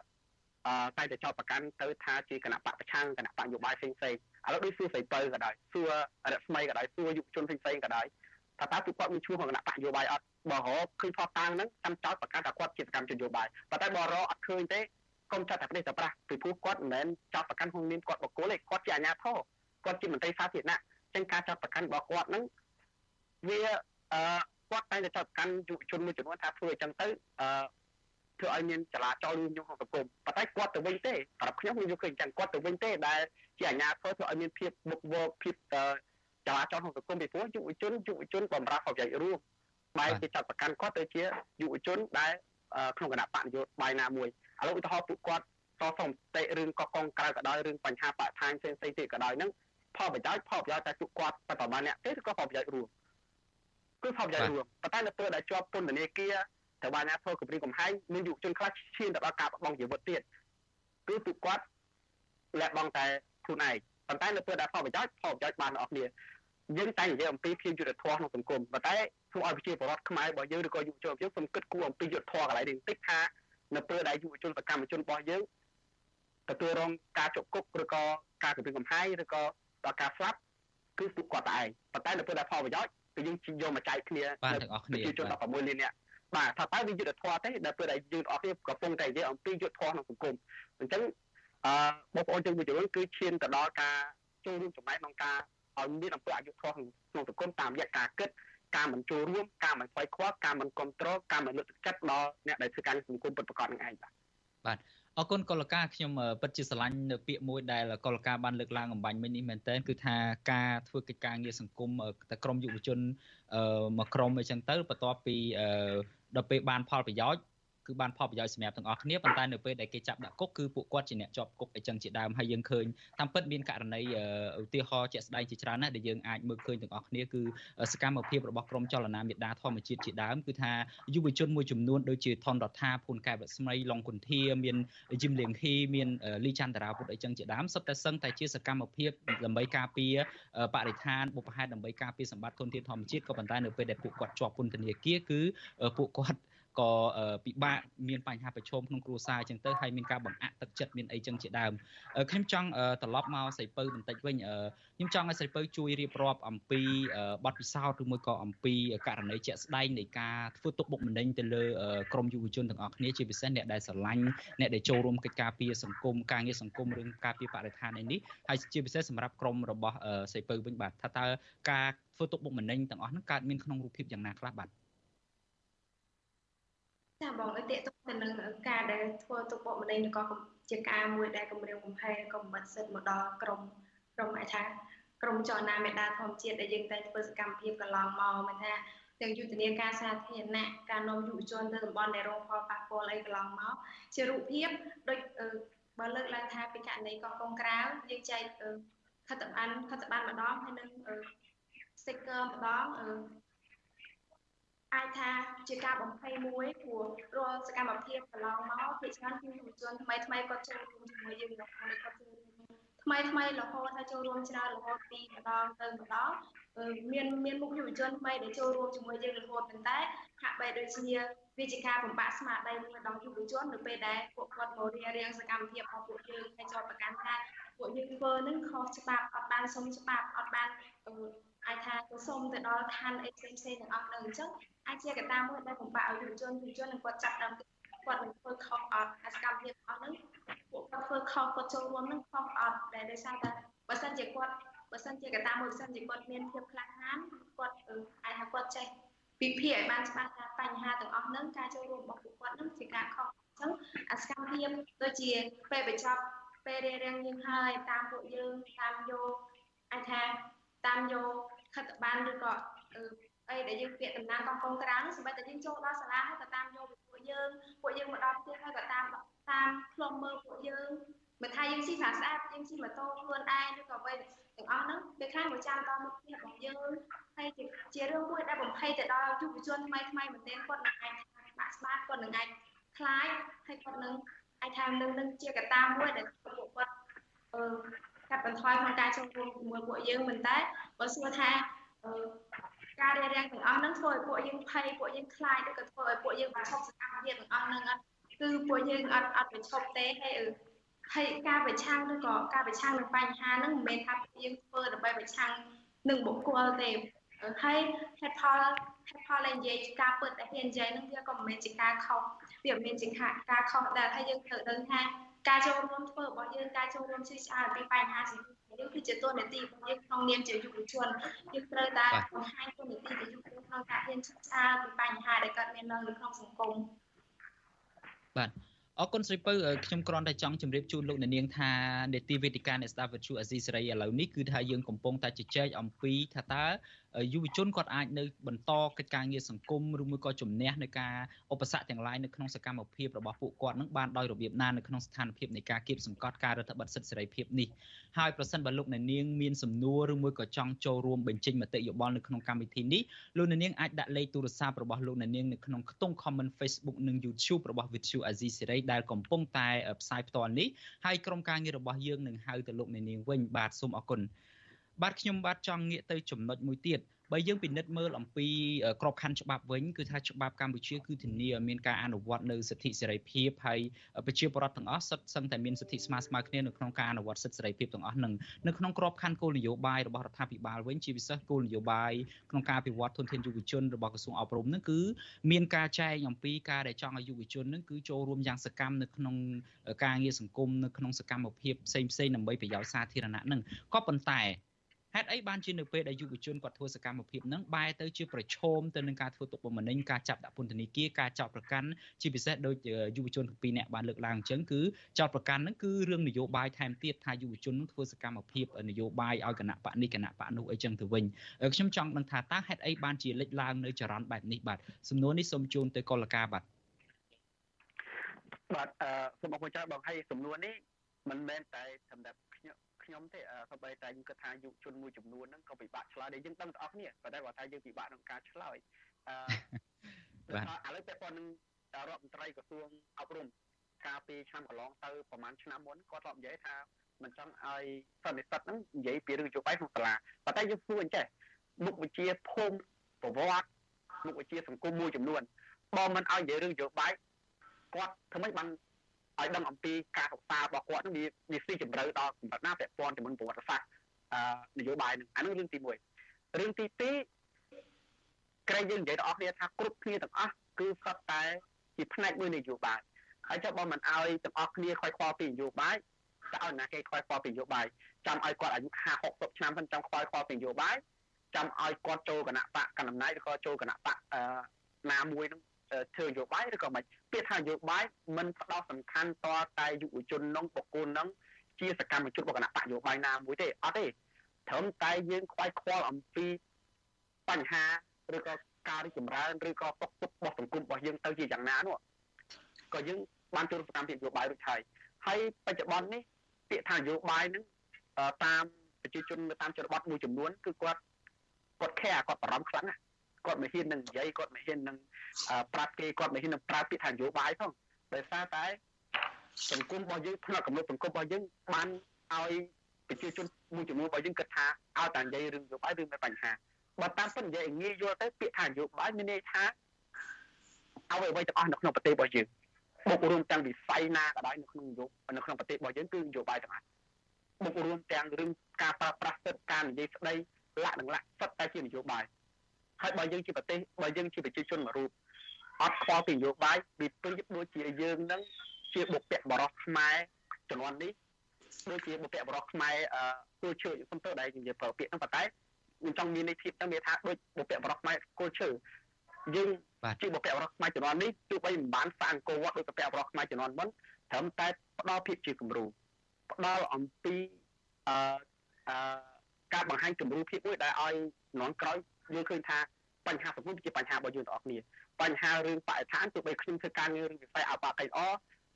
អឺតែតែចោទប្រកាន់ទៅថាជាគណៈបកប្រឆាំងគណៈបកនយោបាយផ្សេងផ្សេងឥឡូវដូចសួរស្រីពៅក៏ដោយសួររស្មីក៏ដោយសួរយុវជនផ្សេងផ្សេងក៏ដោយថាតើពួកគាត់មានឈ្មោះក្នុងគណៈបកនយោបាយអត់បើរកឃើញផតតាំងហ្នឹងចាំចោទប្រកាន់ថាគាត់ជាសកម្មជននយោបាយប៉ុន្តែបើរកអត់ឃើញទេកុំចាត់តែប្រទេសតែប្រាស់ពីព្រោះគាត់មិនមែនចោទប្រកាន់ក្នុងនាមគាត់បកគលទេគាត់ជាអាជ្ញាធរគាត់ជាមន្ត្រីសាធារណៈចឹងការចោទប្រកាន់របស់គាត់ហ្នឹងវាអឺ គាត់តែងតែចាប់កាន់យុវជនមួយចំនួនថាធ្វើអញ្ចឹងទៅអឺធ្វើឲ្យមានចលាចលរួមក្នុងសង្គមប៉ុន្តែគាត់ទៅវិញទេសម្រាប់ខ្ញុំខ្ញុំយល់ឃើញចឹងគាត់ទៅវិញទេដែលជាអាជ្ញាធរធ្វើឲ្យមានភាពមុខវកភាពចលាចលក្នុងសង្គមពីព្រោះយុវជនយុវជនបំរើផលប្រយោជន៍រួមបែរជាចាត់ប្រកាន់គាត់ទៅជាយុវជនដែលក្នុងគណៈបកនយោបាយណាមួយឥឡូវឧទាហរណ៍ពួកគាត់តសុំតិរឿងកកកងក្រៅក៏ដោយរឿងបញ្ហាបរិស្ថានផ្សេងៗទៀតក៏ដោយហ្នឹងផលប្រយោជន៍ផលប្រយោជន៍តែពួកគាត់តែប្រហែលអ្នកទេឬក៏ផលប្រយោជន៍រួម គឺផលប្រយោជន៍រួមប៉ុន្តែនៅពេលដែលជាប់ពន្ធនាគារត្រូវបានអ្នកធ្វើគម្រិតកំហែងមានយុវជនខ្លះឈានទៅដល់ការបង់ជីវិតទៀតគឺពួកគាត់លះបង់តែខ្លួនឯងប៉ុន្តែនៅពេលដែលផលប្រយោជន៍ផលប្រយោជន៍បានអស់គ្នាយើងតែនិយាយអំពីភាពយុត្តិធម៌ក្នុងសង្គមប៉ុន្តែធ្វើឲ្យប្រជាពលរដ្ឋខ្មែររបស់យើងឬក៏យុវជនយើងសូមគិតគូរអំពីយុត្តិធម៌កន្លែងនេះបន្តិចថានៅពេលដែលយុវជនសកម្មជនរបស់យើងទទួលរងការជក់គុកឬក៏ការគំរាមកំហែងឬក៏ដល់ការស្លាប់គឺពួកគាត់តែឯងប៉ុន្តែនៅពេលដែលផលប្រយោជន៍ គឺយើងយកមកចែកគ្នាបានទាំងអស់គ្នាប្រជាជន16លាននាក់បាទថាតើវាយុទ្ធធម៌ទេដែលពេលដែលយើងអស់គ្នាកំពុងតែនិយាយអំពីយុទ្ធធម៌ក្នុងសង្គមអញ្ចឹងអឺបងប្អូនជនមួយចំនួនគឺឈានទៅដល់ការចូលរួមចំណែកក្នុងការឲ្យមានអំពើអយុត្តិធម៌ក្នុងសង្គមតាមរយៈការគិតការមិនចូលរួមការមិនស្វ័យខ្វល់ការមិនគ្រប់គ្រងការមិនលើកទឹកចិត្តដល់អ្នកដែលធ្វើការសង្គមពិតប្រាកដនឹងឯងបាទបាទ អរគុណកុលកាខ្ញុំពិតជាស្រឡាញ់នៅពាក្យមួយដែលកុលកាបានលើកឡើងអំបញ្ញមិញនេះមែនតើគឺថាការធ្វើកិច្ចការងារសង្គមតែក្រមយុវជនមកក្រមអីចឹងទៅបន្ទាប់ពីដល់ពេលបានផលប្រយោជន៍ គឺបានផលប្រយោជន៍សម្រាប់ទាំងអស់គ្នាប៉ុន្តែនៅពេលដែលគេចាប់ដាក់គុកគឺពួកគាត់ជាអ្នកជាប់គុកអីចឹងជាដើមហើយយើងឃើញតាមពិតមានករណីឧទាហរណ៍ជាក់ស្ដែងជាច្រើនណាស់ដែលយើងអាចមើលឃើញទាំងអស់គ្នាគឺសកម្មភាពរបស់ក្រមចលនាមេដាធម្មជាតិជាដើមគឺថាយុវជនមួយចំនួនដូចជាថនរដ្ឋាភូនកែវរស្មីឡុងគុន្ធាមានយឹមលៀងហ៊ីមានលីចន្ទរាពុទ្ធអីចឹងជាដើមសុទ្ធតែសឹងតែជាសកម្មភាពដើម្បីការពារបរិស្ថានបុព្វហេតុដើម្បីការពារសម្បត្តិធនធានធម្មជាតិក៏ប៉ុន្តែនៅពេលដែលពួកគាត់ជាប់ពន្ធនាគារគឺពួកគាត់ ក៏ពិបាកមានបញ្ហាប្រឈមក្នុងគ្រួសារអញ្ចឹងទៅហើយមានការបង្អាក់ទឹកចិត្តមានអីចឹងជាដើមខ្ញុំចង់ត្រឡប់មកសៃពៅបន្តិចវិញខ្ញុំចង់ឲ្យសៃពៅជួយរៀបរាប់អំពីបទពិសោធន៍ឬមួយក៏អំពីករណីជាក់ស្ដែងនៃការធ្វើទុកបុកម្នេញទៅលើក្រមយុវជនទាំងអស់គ្នាជាពិសេសអ្នកដែលស្រឡាញ់អ្នកដែលចូលរួមកិច្ចការពារសង្គមការងារសង្គមរឿងការពារបរិស្ថាននេះហើយជាពិសេសសម្រាប់ក្រមរបស់សៃពៅវិញបាទថាតើការធ្វើទុកបុកម្នេញទាំងអស់ហ្នឹងកើតមានក្នុងរូបភាពយ៉ាងណាខ្លះបាទ ចាបងឲ្យតេតទៅនឹងការដែលធ្វើទុកបុកម្នេញក៏ជាការមួយដែលគម្រាមកំហែងក៏មិនសិទ្ធមកដល់ក្រមក្រមអាចថាក្រមចលនាមេដាធម្មជាតិដែលយើងតែធ្វើសកម្មភាពកន្លងមកមិនថាទាំងយុទ្ធនាការសាធារណៈការនាំយុវជនទៅតំបន់ដែលរងផលប៉ះពាល់អីកន្លងមកជារូបភាពដូចបើលើកឡើងថាពីករណីកោះកុងក្រៅយើងចែកខិត្តប័ណ្ណខិត្តប័ណ្ណម្ដងហើយនឹង sticker ម្ដង អាចថាជាការបំភ័យមួយព្រោះរាល់សកម្មភាពកន្លងមកភាគច្រើនគឺយុវជនថ្មីថ្មីគាត់ចូលរួមជាមួយយើងរហូតគាត់ចូលរួមថ្មីថ្មីរហូតថាចូលរួមច្រើនរហូតពីម្ដងទៅម្ដងមានមានមុខយុវជនថ្មីដែលចូលរួមជាមួយយើងរហូតប៉ុន្តែហាក់បីដូចជាវាជាការបំផាក់ស្មារតីមួយដល់យុវជននៅពេលដែលពួកគាត់មករៀបរៀងសកម្មភាពរបស់ពួកយើងហើយជាប់ប្រកាន់ថាពួកយើងធ្វើនឹងខុសច្បាប់អត់បានសុំច្បាប់អត់បាន អាចថាទៅសុំទៅដល់ឋានអីផ្សេងផ្សេងទាំងអស់នោះអញ្ចឹងអាចជាកត្តាមួយដែលបំផាក់ឲ្យយុវជនយុវជននឹងគាត់ចាប់ដើមគាត់នឹងធ្វើខុសអត់អាសកម្មភាពអស់ហ្នឹងពួកគាត់ធ្វើខុសគាត់ចូលរួមហ្នឹងខុសអត់ដែលដោយសារតែបើសិនជាគាត់បើសិនជាកត្តាមួយបើសិនជាគាត់មានភាពក្លាហានគាត់អាចថាគាត់ចេះវិភាគឲ្យបានច្បាស់ថាបញ្ហាទាំងអស់ហ្នឹងការចូលរួមរបស់ពួកគាត់ហ្នឹងជាការខុសអញ្ចឹងអាសកម្មភាពដូចជាពេលបញ្ចប់ពេលរៀបរៀងយើងហើយតាមពួកយើងតាមយកអាចថាតាមយក ខិត្តប័ណ្ណឬក៏អីដែលយើងពាក្យតំណាងកងកងក្រាំងសម្រាប់តែយើងចូលដល់សាលាហើយក៏តាមយកពួកយើងពួកយើងមកដល់ផ្ទះហើយក៏តាមតាមខ្លុំមើលពួកយើងមិនថាយើងស៊ីប្រាស្អាតយើងស៊ីម៉ូតូខ្លួនឯងឬក៏អ្វីទាំងអស់ហ្នឹងពេលខ្លះមកចាំដល់មុខផ្ទះរបស់យើងហើយជាជារឿងមួយដែលបំភ័យទៅដល់យុវជនថ្មីថ្មីមែនទែនគាត់នឹងអាចបាក់ស្បាតគាត់នឹងអាចខ្លាចហើយគាត់នឹងអាចថានឹងនឹងជាកត្តាមួយដែលពួកគាត់អឺ កាត់បន្ថយក្នុងការចូលរួមជាមួយពួកយើងមិនតែបើសួរថាអឺការរៀបរៀងទាំងអស់ហ្នឹងធ្វើឲ្យពួកយើងភ័យពួកយើងខ្លាចឬក៏ធ្វើឲ្យពួកយើងប្រឈប់សកម្មភាពទាំងអស់ហ្នឹងអត់គឺពួកយើងអត់អត់ប្រឈប់ទេហើយហើយការប្រឆាំងឬក៏ការប្រឆាំងនឹងបញ្ហាហ្នឹងមិនមែនថាពួកយើងធ្វើដើម្បីប្រឆាំងនឹងបុគ្គលទេហើយហេតុផលហេតុផលដែលនិយាយការពិតដែលហ៊ាននិយាយហ្នឹងវាក៏មិនមែនជាការខុសវាមិនមែនជាការខុសដែរហើយយើងត្រូវដឹងថា ការចូលរួមធ្វើរបស់យើងការចូលរួមជឿឆ្អាលពីបញ្ហាសង្គមយើងគឺជាតួនាទីរបស់យើងក្នុងនាមជាយុវជនយើងត្រូវតែបង្ហាញតួនាទីរបស់យុវជនក្នុងការហ៊ានឈឺឆ្អាលពីបញ្ហាដែលកើតមាននៅក្នុងសង្គមបាទអរគុណស្រីពៅខ្ញុំគ្រាន់តែចង់ជម្រាបជូនលោកអ្នកនាងថានេតិវេទិកាអ្នកស្ដាប់វិទ្យុអាស៊ីសេរីឥឡូវនេះគឺថាយើងកំពុងតែជជែកអំពីថាតើយុវជនគាត់អាចនៅបន្តកិច្ចការងារសង្គមឬមួយក៏ជំនះនៅការឧបសគ្គទាំងឡាយនៅក្នុងសកម្មភាពរបស់ពួកគាត់នឹងបានដោយរបៀបណានៅក្នុងស្ថានភាពនៃការគៀបសង្កត់ការរដ្ឋបတ်សិទ្ធិសេរីភាពនេះហើយប្រសិនបើលោកអ្នកនាងមានសំណួរឬមួយក៏ចង់ចូលរួមបញ្ចេញមតិយោបល់នៅក្នុងកម្មវិធីនេះលោកអ្នកនាងអាចដាក់លេខទូរស័ព្ទរបស់លោកអ្នកនាងនៅក្នុងខ្ទង់ comment Facebook និង YouTube របស់ Vithu Azizi Serai ដែលកំពុងតែផ្សាយផ្ទាល់នេះហើយក្រុមការងាររបស់យើងនឹងហៅទៅលោកអ្នកនាងវិញបាទសូមអរគុណ បាទខ្ញុំបាទចង់ងាកទៅចំណុចមួយទៀតបើយើងពិនិត្យមើលអំពីក្របខ័ណ្ឌច្បាប់វិញគឺថាច្បាប់កម្ពុជាគឺធានាឲ្យមានការអនុវត្តនៅសិទ្ធិសេរីភាពហើយប្រជាពលរដ្ឋទាំងអស់សិទ្ធិសឹងតែមានសិទ្ធិស្មើស្មើគ្នានៅក្នុងការអនុវត្តសិទ្ធិសេរីភាពទាំងអស់នឹងនៅក្នុងក្របខ័ណ្ឌគោលនយោបាយរបស់រដ្ឋាភិបាលវិញជាពិសេសគោលនយោបាយក្នុងការអភិវឌ្ឍធនធានយុវជនរបស់ក្រសួងអប់រំនឹងគឺមានការចែងអំពីការដែលចង់ឲ្យយុវជននឹងគឺចូលរួមយ៉ាងសកម្មនៅក្នុងការងារសង្គមនៅក្នុងសកម្មភាពផ្សេងផ្សេងដើម្បីប្រយោជន៍សាធារណៈនឹងក៏ប៉ុន្តែ ហេតុអីបានជានៅពេលដែលយុវជនគាត់ធ្វើសកម្មភាពហ្នឹងបែរទៅជាប្រឈមទៅនឹងការធ្វើទុកបុកម្នេញការចាប់ដាក់ពន្ធនាគារការចោទប្រកាន់ជាពិសេសដោយយុវជនទាំងពីរនាក់បានលើកឡើងអញ្ចឹងគឺចោទប្រកាន់ហ្នឹងគឺរឿងនយោបាយថែមទៀតថាយុវជននឹងធ្វើសកម្មភាពនយោបាយឲ្យគណៈបកនេះគណៈបកនោះអីចឹងទៅវិញខ្ញុំចង់ដឹងថាតើហេតុអីបានជាលេចឡើងនៅចរន្តបែបនេះបាទសំណួរនេះសូមជូនទៅកុលការបាទបាទអឺសូមអរគុណច្រើនបងហើយសំណួរនេះមិនមែនតែសម្រាប់ ខ្ញុំទេសូម្បីតែខ្ញុំគិតថាយុវជនមួយចំនួនហ្នឹងក៏ពិបាកឆ្លើយដែរយើងដឹងទាំងអស់គ្នាប៉ុន្តែបើថាយើងពិបាកក្នុងការឆ្លើយអឺបាទឥឡូវពាក់ព័ន្ធនឹងរដ្ឋមន្ត្រីក្រសួងអប់រំកាលពីឆ្នាំកន្លងទៅប្រហែលឆ្នាំមុនគាត់ធ្លាប់និយាយថាមិនចង់ឲ្យសន្និសិទហ្នឹងនិយាយពីរឿងយោបាយក្នុងសាលាប៉ុន្តែយើងសួរអញ្ចេះមុខវិជ្ជាភូមិប្រវត្តិមុខវិជ្ជាសង្គមមួយចំនួនបើមិនឲ្យនិយាយរឿងយោបាយគាត់ធ្វើម៉េចបាន ឲ្យដឹងអំពីការសិក្សារបស់គាត់នឹងវាវាស៊ីជម្រៅដល់កម្រិតណាពាក់ព័ន្ធជាមួយប្រវត្តិសាស្ត្រអឺនយោបាយនឹងអានោះរឿងទី1រឿងទី2ក្រែងយើងនិយាយដល់អស់គ្នាថាគ្រប់គ្នាទាំងអស់គឺសុទ្ធតែជាផ្នែកមួយនយោបាយហើយចុះបើមិនឲ្យទាំងអស់គ្នាខ្វាយខ្វល់ពីនយោបាយតើឲ្យណាគេខ្វាយខ្វល់ពីនយោបាយចាំឲ្យគាត់អាយុ50 60ឆ្នាំមិនចាំខ្វាយខ្វល់ពីនយោបាយចាំឲ្យគាត់ចូលគណៈបកកណ្ដាលអំណាចឬក៏ចូលគណៈបកណាមួយនឹងធ្វើនយោបាយឬក៏មិន ពាក្យថានយោបាយមិនផ្ដោតសំខាន់តតែយុវជននោះបុគ្គលនោះជាសកម្មជនរបស់គណៈបកនយោបាយណាមួយទេអត់ទេត្រឹមតែយើងខ្វាយខ្វល់អំពីបញ្ហាឬក៏ការរីកចម្រើនឬក៏ទុកទុករបស់សង្គមរបស់យើងទៅជាយ៉ាងណានោះក៏យើងបានចូលសកម្មភាពនយោបាយរួចហើយហើយបច្ចុប្បន្ននេះពាក្យថានយោបាយនឹងតាមប្រជាជននៅតាមជនបទមួយចំនួនគឺគាត់គាត់ care គាត់បារម្ភខ្លាំងណាស់ គាត់មិនហ៊ាននឹងនិយាយគាត់មិនហ៊ាននឹងប្រាប់គេគាត់មិនហ៊ាននឹងប្រើពាក្យថានយោបាយផងដោយសារតែសង្គមរបស់យើងផ្នែកកំណត់សង្គមរបស់យើងបានឲ្យប្រជាជនមួយចំនួនរបស់យើងគិតថាឲ្យតែនិយាយរឿងនយោបាយឬមានបញ្ហាបើតាមពិតនិយាយងាយយល់ទៅពាក្យថានយោបាយមានន័យថាអ្វីអ្វីទាំងអស់នៅក្នុងប្រទេសរបស់យើងបុករួមទាំងវិស័យណាក៏ដោយនៅក្នុងនយោបាយនៅក្នុងប្រទេសរបស់យើងគឺនយោបាយទាំងអស់បុករួមទាំងរឿងការប្រើប្រាស់សិទ្ធិការនិយាយស្ដីលក្ខណៈសិទ្ធិតែជានយោបាយ ហើយបើយើងជាប្រទេសបើយើងជាប្រជាជនមួយរូបអត់ខ្វល់ពីនយោបាយវាប្រៀបដូចជាយើងនឹងជាបុព្វបរោះខ្មែរចំនួននេះដូចជាបុព្វបរោះខ្មែរអឺគួរជឿខ្ញុំទៅដែលនិយាយប្រើពាក្យហ្នឹងប៉ុន្តែខ្ញុំចង់មានន័យធៀបទៅវាថាដូចបុព្វបរោះខ្មែរគួរជឿយើងជាបុព្វបរោះខ្មែរចំនួននេះទោះបីមិនបានសាងអង្គរវត្តដូចបុព្វបរោះខ្មែរចំនួនមុនត្រឹមតែផ្ដល់ភាពជាគំរូផ្ដល់អំពីអឺអឺការបង្ហាញគំរូភាពមួយដែលឲ្យនន់ក្រោយ យល់ឃើញថាបញ្ហាសង្គមជាបញ្ហារបស់យើងទាំងអស់គ្នាបញ្ហារឿងបរិស្ថានទោះបីខ្ញុំធ្វើការងាររឿងវិស័យអបអតិអ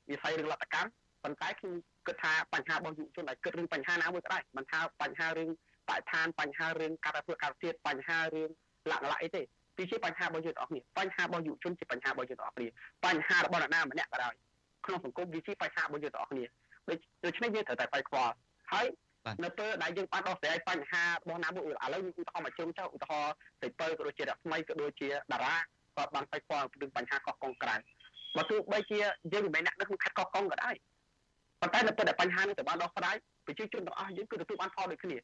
វិស័យរឿងលទ្ធកម្មប៉ុន្តែខ្ញុំគិតថាបញ្ហារបស់យុវជនដែលគិតរឿងបញ្ហាណាមួយក៏ដោយមិនថាបញ្ហារឿងបរិស្ថានបញ្ហារឿងការធ្វើការទៀតបញ្ហារឿងលក្ខណៈអីទេវាជាបញ្ហារបស់យើងទាំងអស់គ្នាបញ្ហារបស់យុវជនជាបញ្ហារបស់យើងទាំងអស់គ្នាបញ្ហារបស់អ្នកណាម្នាក់ក៏ដោយក្នុងសង្គមវាជាបញ្ហារបស់យើងទាំងអស់គ្នាដូច្នេះយើងត្រូវតែខ្វាយខ្វល់ហើយ នៅពេលដែលយើងបានដោះស្រាយបញ្ហារបស់ណាមួយឥឡូវឧទាហរណ៍មកជុំចុះឧទាហរណ៍ស្រីពៅក៏ដូចជារស្មីក៏ដូចជាតារាក៏បានខ្វាយខ្វល់ពីបញ្ហាកោះកុងក្រៅបើទោះបីជាយើងមិនមែនអ្នកនៅក្នុងខេត្តកោះកុងក៏ដោយប៉ុន្តែនៅពេលដែលបញ្ហានេះទៅបានដោះស្រាយប្រជាជនទាំងអស់យើងគឺទទួលបានផលដូចគ្នាមិ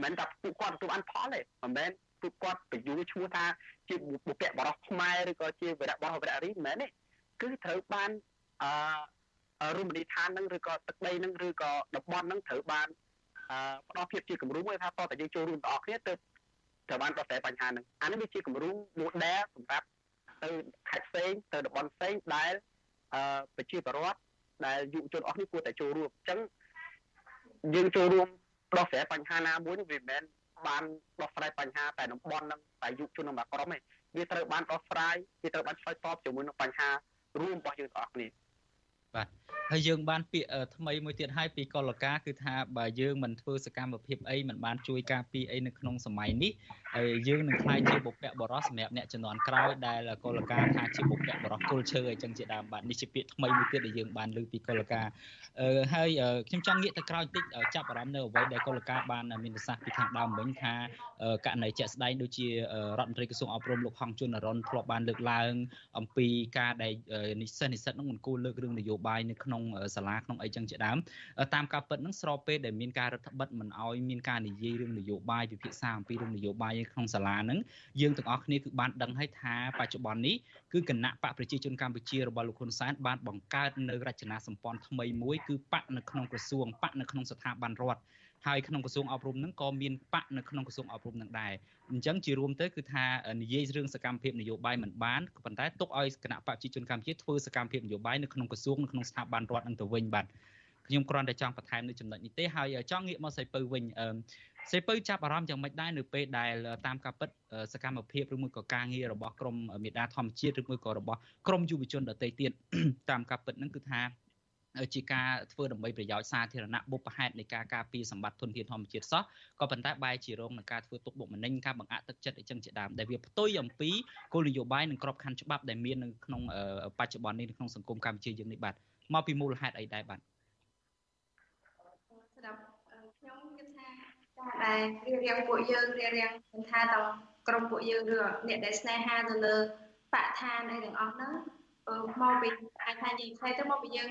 នមែនតែពួកគាត់ទទួលបានផលទេមិនមែនពួកគាត់បញ្យល់ឈ្មោះថាជាបុព្វបរោះខ្មែរឬក៏ជាវីរៈបរោះវីរៈរីមិនមែនទេគឺត្រូវបានអឺរមណីយដ្ឋាននឹងឬក៏ទឹកដីនឹងឬក៏តំបន់នឹងត្រូវបាន ផ្ដល់ភាពជាគំរូមួយថាតើតើយើងចូលរួមទាំងអស់គ្នាទៅត្រូវបានដោះស្រាយបញ្ហាហ្នឹងអានេះវាជាគំរូ model សម្រាប់ទៅខេត្តផ្សេងទៅតំបន់ផ្សេងដែលអឺប្រជាពលរដ្ឋដែលយុវជនអស់នេះគួរតែចូលរួមអញ្ចឹងយើងចូលរួមដោះស្រាយបញ្ហាណាមួយនេះវាមិនមែនបានដោះស្រាយបញ្ហាតែតំបន់ហ្នឹងតែយុវជនរបស់ក្រុមទេវាត្រូវបានដោះស្រាយវាត្រូវបានឆ្លើយតបជាមួយនឹងបញ្ហារួមរបស់យើងទាំងអស់គ្នាបាទហើយយើងបានពាក្យថ្មីមួយទៀតហើយពីកលកាគឺថាបើយើងមិនធ្វើសកម្មភាពអីមិនបានជួយការពារអីនៅក្នុងសម័យនេះហើយយើងនឹងខ្លាយជាបុព្វបុរសសម្រាប់អ្នកជំនាន់ក្រោយដែលកលកាថាជាបុព្វបុរសគល់ឈើអីចឹងជាដើមបាទនេះជាពាក្យថ្មីមួយទៀតដែលយើងបានលើពីកលកាអឺហើយខ្ញុំចង់ងាកទៅក្រោយតិចចាប់អារម្មណ៍នៅអ្វីដែលកលកាបានមានប្រសាសន៍ពីខាងដើមវិញថាករណីជាក់ស្ដែងដូចជារដ្ឋមន្ត្រីក្រសួងអប់រំលោកហងជួនអរុនធ្លាប់បានលើកឡើងអំពីការដែលនិស្សិតនិស្សិតនឹងមិនគួរលើករឿងនយោបាយនៅក្នុងសាលាក្នុងអីចឹងជាដើមតាមការពិតនឹងស្របពេលដែលមានការរដ្ឋបិទមិនអោយមានការនិយាយរឿងនយោបាយពិភាក្សាអំពីរឿងនយោបាយក្នុងសាលានឹងយើងទាំងអស់គ្នាគឺបានដឹងហើយថាបច្ចុប្បន្ននេះគឺគណៈបកប្រជាជនកម្ពុជារបស់លោកហ៊ុនសែនបានបង្កើតនៅរចនាសម្ព័ន្ធថ្មីមួយគឺបកនៅក្នុងក្រសួងបកនៅក្នុងស្ថាប័នរដ្ឋ ហើយក្នុងក្រសួងអប់រំនឹងក៏មានបកនៅក្នុងក្រសួងអប់រំនឹងដែរអញ្ចឹងជារួមទៅគឺថានិយាយរឿងសកម្មភាពនយោបាយមិនបានក៏ប៉ុន្តែទុកឲ្យគណៈបកប្រជាជនកម្ពុជាធ្វើសកម្មភាពនយោបាយនៅក្នុងក្រសួងនៅក្នុងស្ថាប័នរដ្ឋនឹងទៅវិញបាទខ្ញុំគ្រាន់តែចង់បន្ថែមនៅចំណុចនេះទេហើយចង់ងាកមកសៃពៅវិញអឺសេពៅចាប់អារម្មណ៍យ៉ាងម៉េចដែរនៅពេលដែលតាមការពិតសកម្មភាពឬមួយក៏ការងាររបស់ក្រមមេដាធម្មជាតិឬមួយក៏របស់ក្រមយុវជនដទៃទៀតតាមការពិតហ្នឹងគឺថា ជាការធ្វើដើម្បីប្រយោជន៍សាធារណៈបុព្វហេតុនៃការការពារសម្បត្តិធនធានធម្មជាតិសោះក៏ប៉ុន្តែបែរជារងនឹងការធ្វើទុកបុកម្នេញការបង្អាក់ទឹកចិត្តអីចឹងជាដើមដែលវាផ្ទុយអំពីគោលនយោបាយនិងក្របខ័ណ្ឌច្បាប់ដែលមាននៅក្នុងបច្ចុប្បន្ននេះនៅក្នុងសង្គមកម្ពុជាយើងនេះបាទមកពីមូលហេតុអីដែរបាទសម្រាប់ខ្ញុំគិតថាការដែលរៀបរៀងពួកយើងរៀបរៀងមិនថាតក្រុមពួកយើងឬអ្នកដែលស្នេហាទៅលើបកឋានអីទាំងអស់ហ្នឹងមកពីអាចថានិយាយផ្សេងទៅមកពីយើង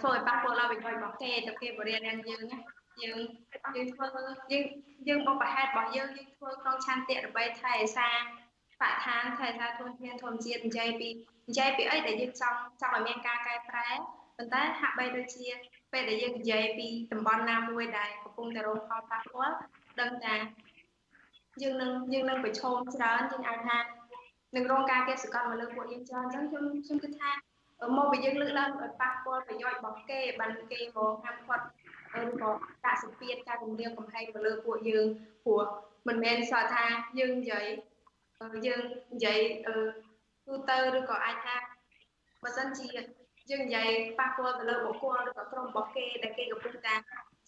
ធ្វើឲ្យប៉ះពាល់ដល់ប្រយោជន៍របស់គេទៅគេបរិញ្ញាយើងយើងយើងធ្វើយើងយើងបបហេតុរបស់យើងយើងធ្វើក្នុងឆន្ទៈដើម្បីថែរក្សាបឋានថែរក្សាធនធានធម្មជាតិនិយាយពីនិយាយពីអីដែលយើងចង់ចង់ឲ្យមានការកែប្រែប៉ុន្តែហាក់បីដូចជាពេលដែលយើងនិយាយពីតំបន់ណាមួយដែលកំពុងតែរងផលប៉ះពាល់ដឹងថាយើងនឹងយើងនឹងប្រឈមច្រើនយើងអាចថានឹងរងការកេះសកលមកលើពួកយើងច្រើនអញ្ចឹងខ្ញុំខ្ញុំគិតថា មកពីយើងលើកឡើងឲ្យប៉ះពាល់ប្រយោជន៍របស់គេបានគេមកហាមឃាត់ឬក៏ដាក់សម្ពាធការគម្រាមកំហែងមកលើពួកយើងព្រោះមិនមែនស្គាល់ថាយើងនិយាយយើងនិយាយទូទៅឬក៏អាចថាបើសិនជាយើងនិយាយប៉ះពាល់ទៅលើបុគ្គលឬក៏ក្រុមរបស់គេដែលគេកំពុងតែ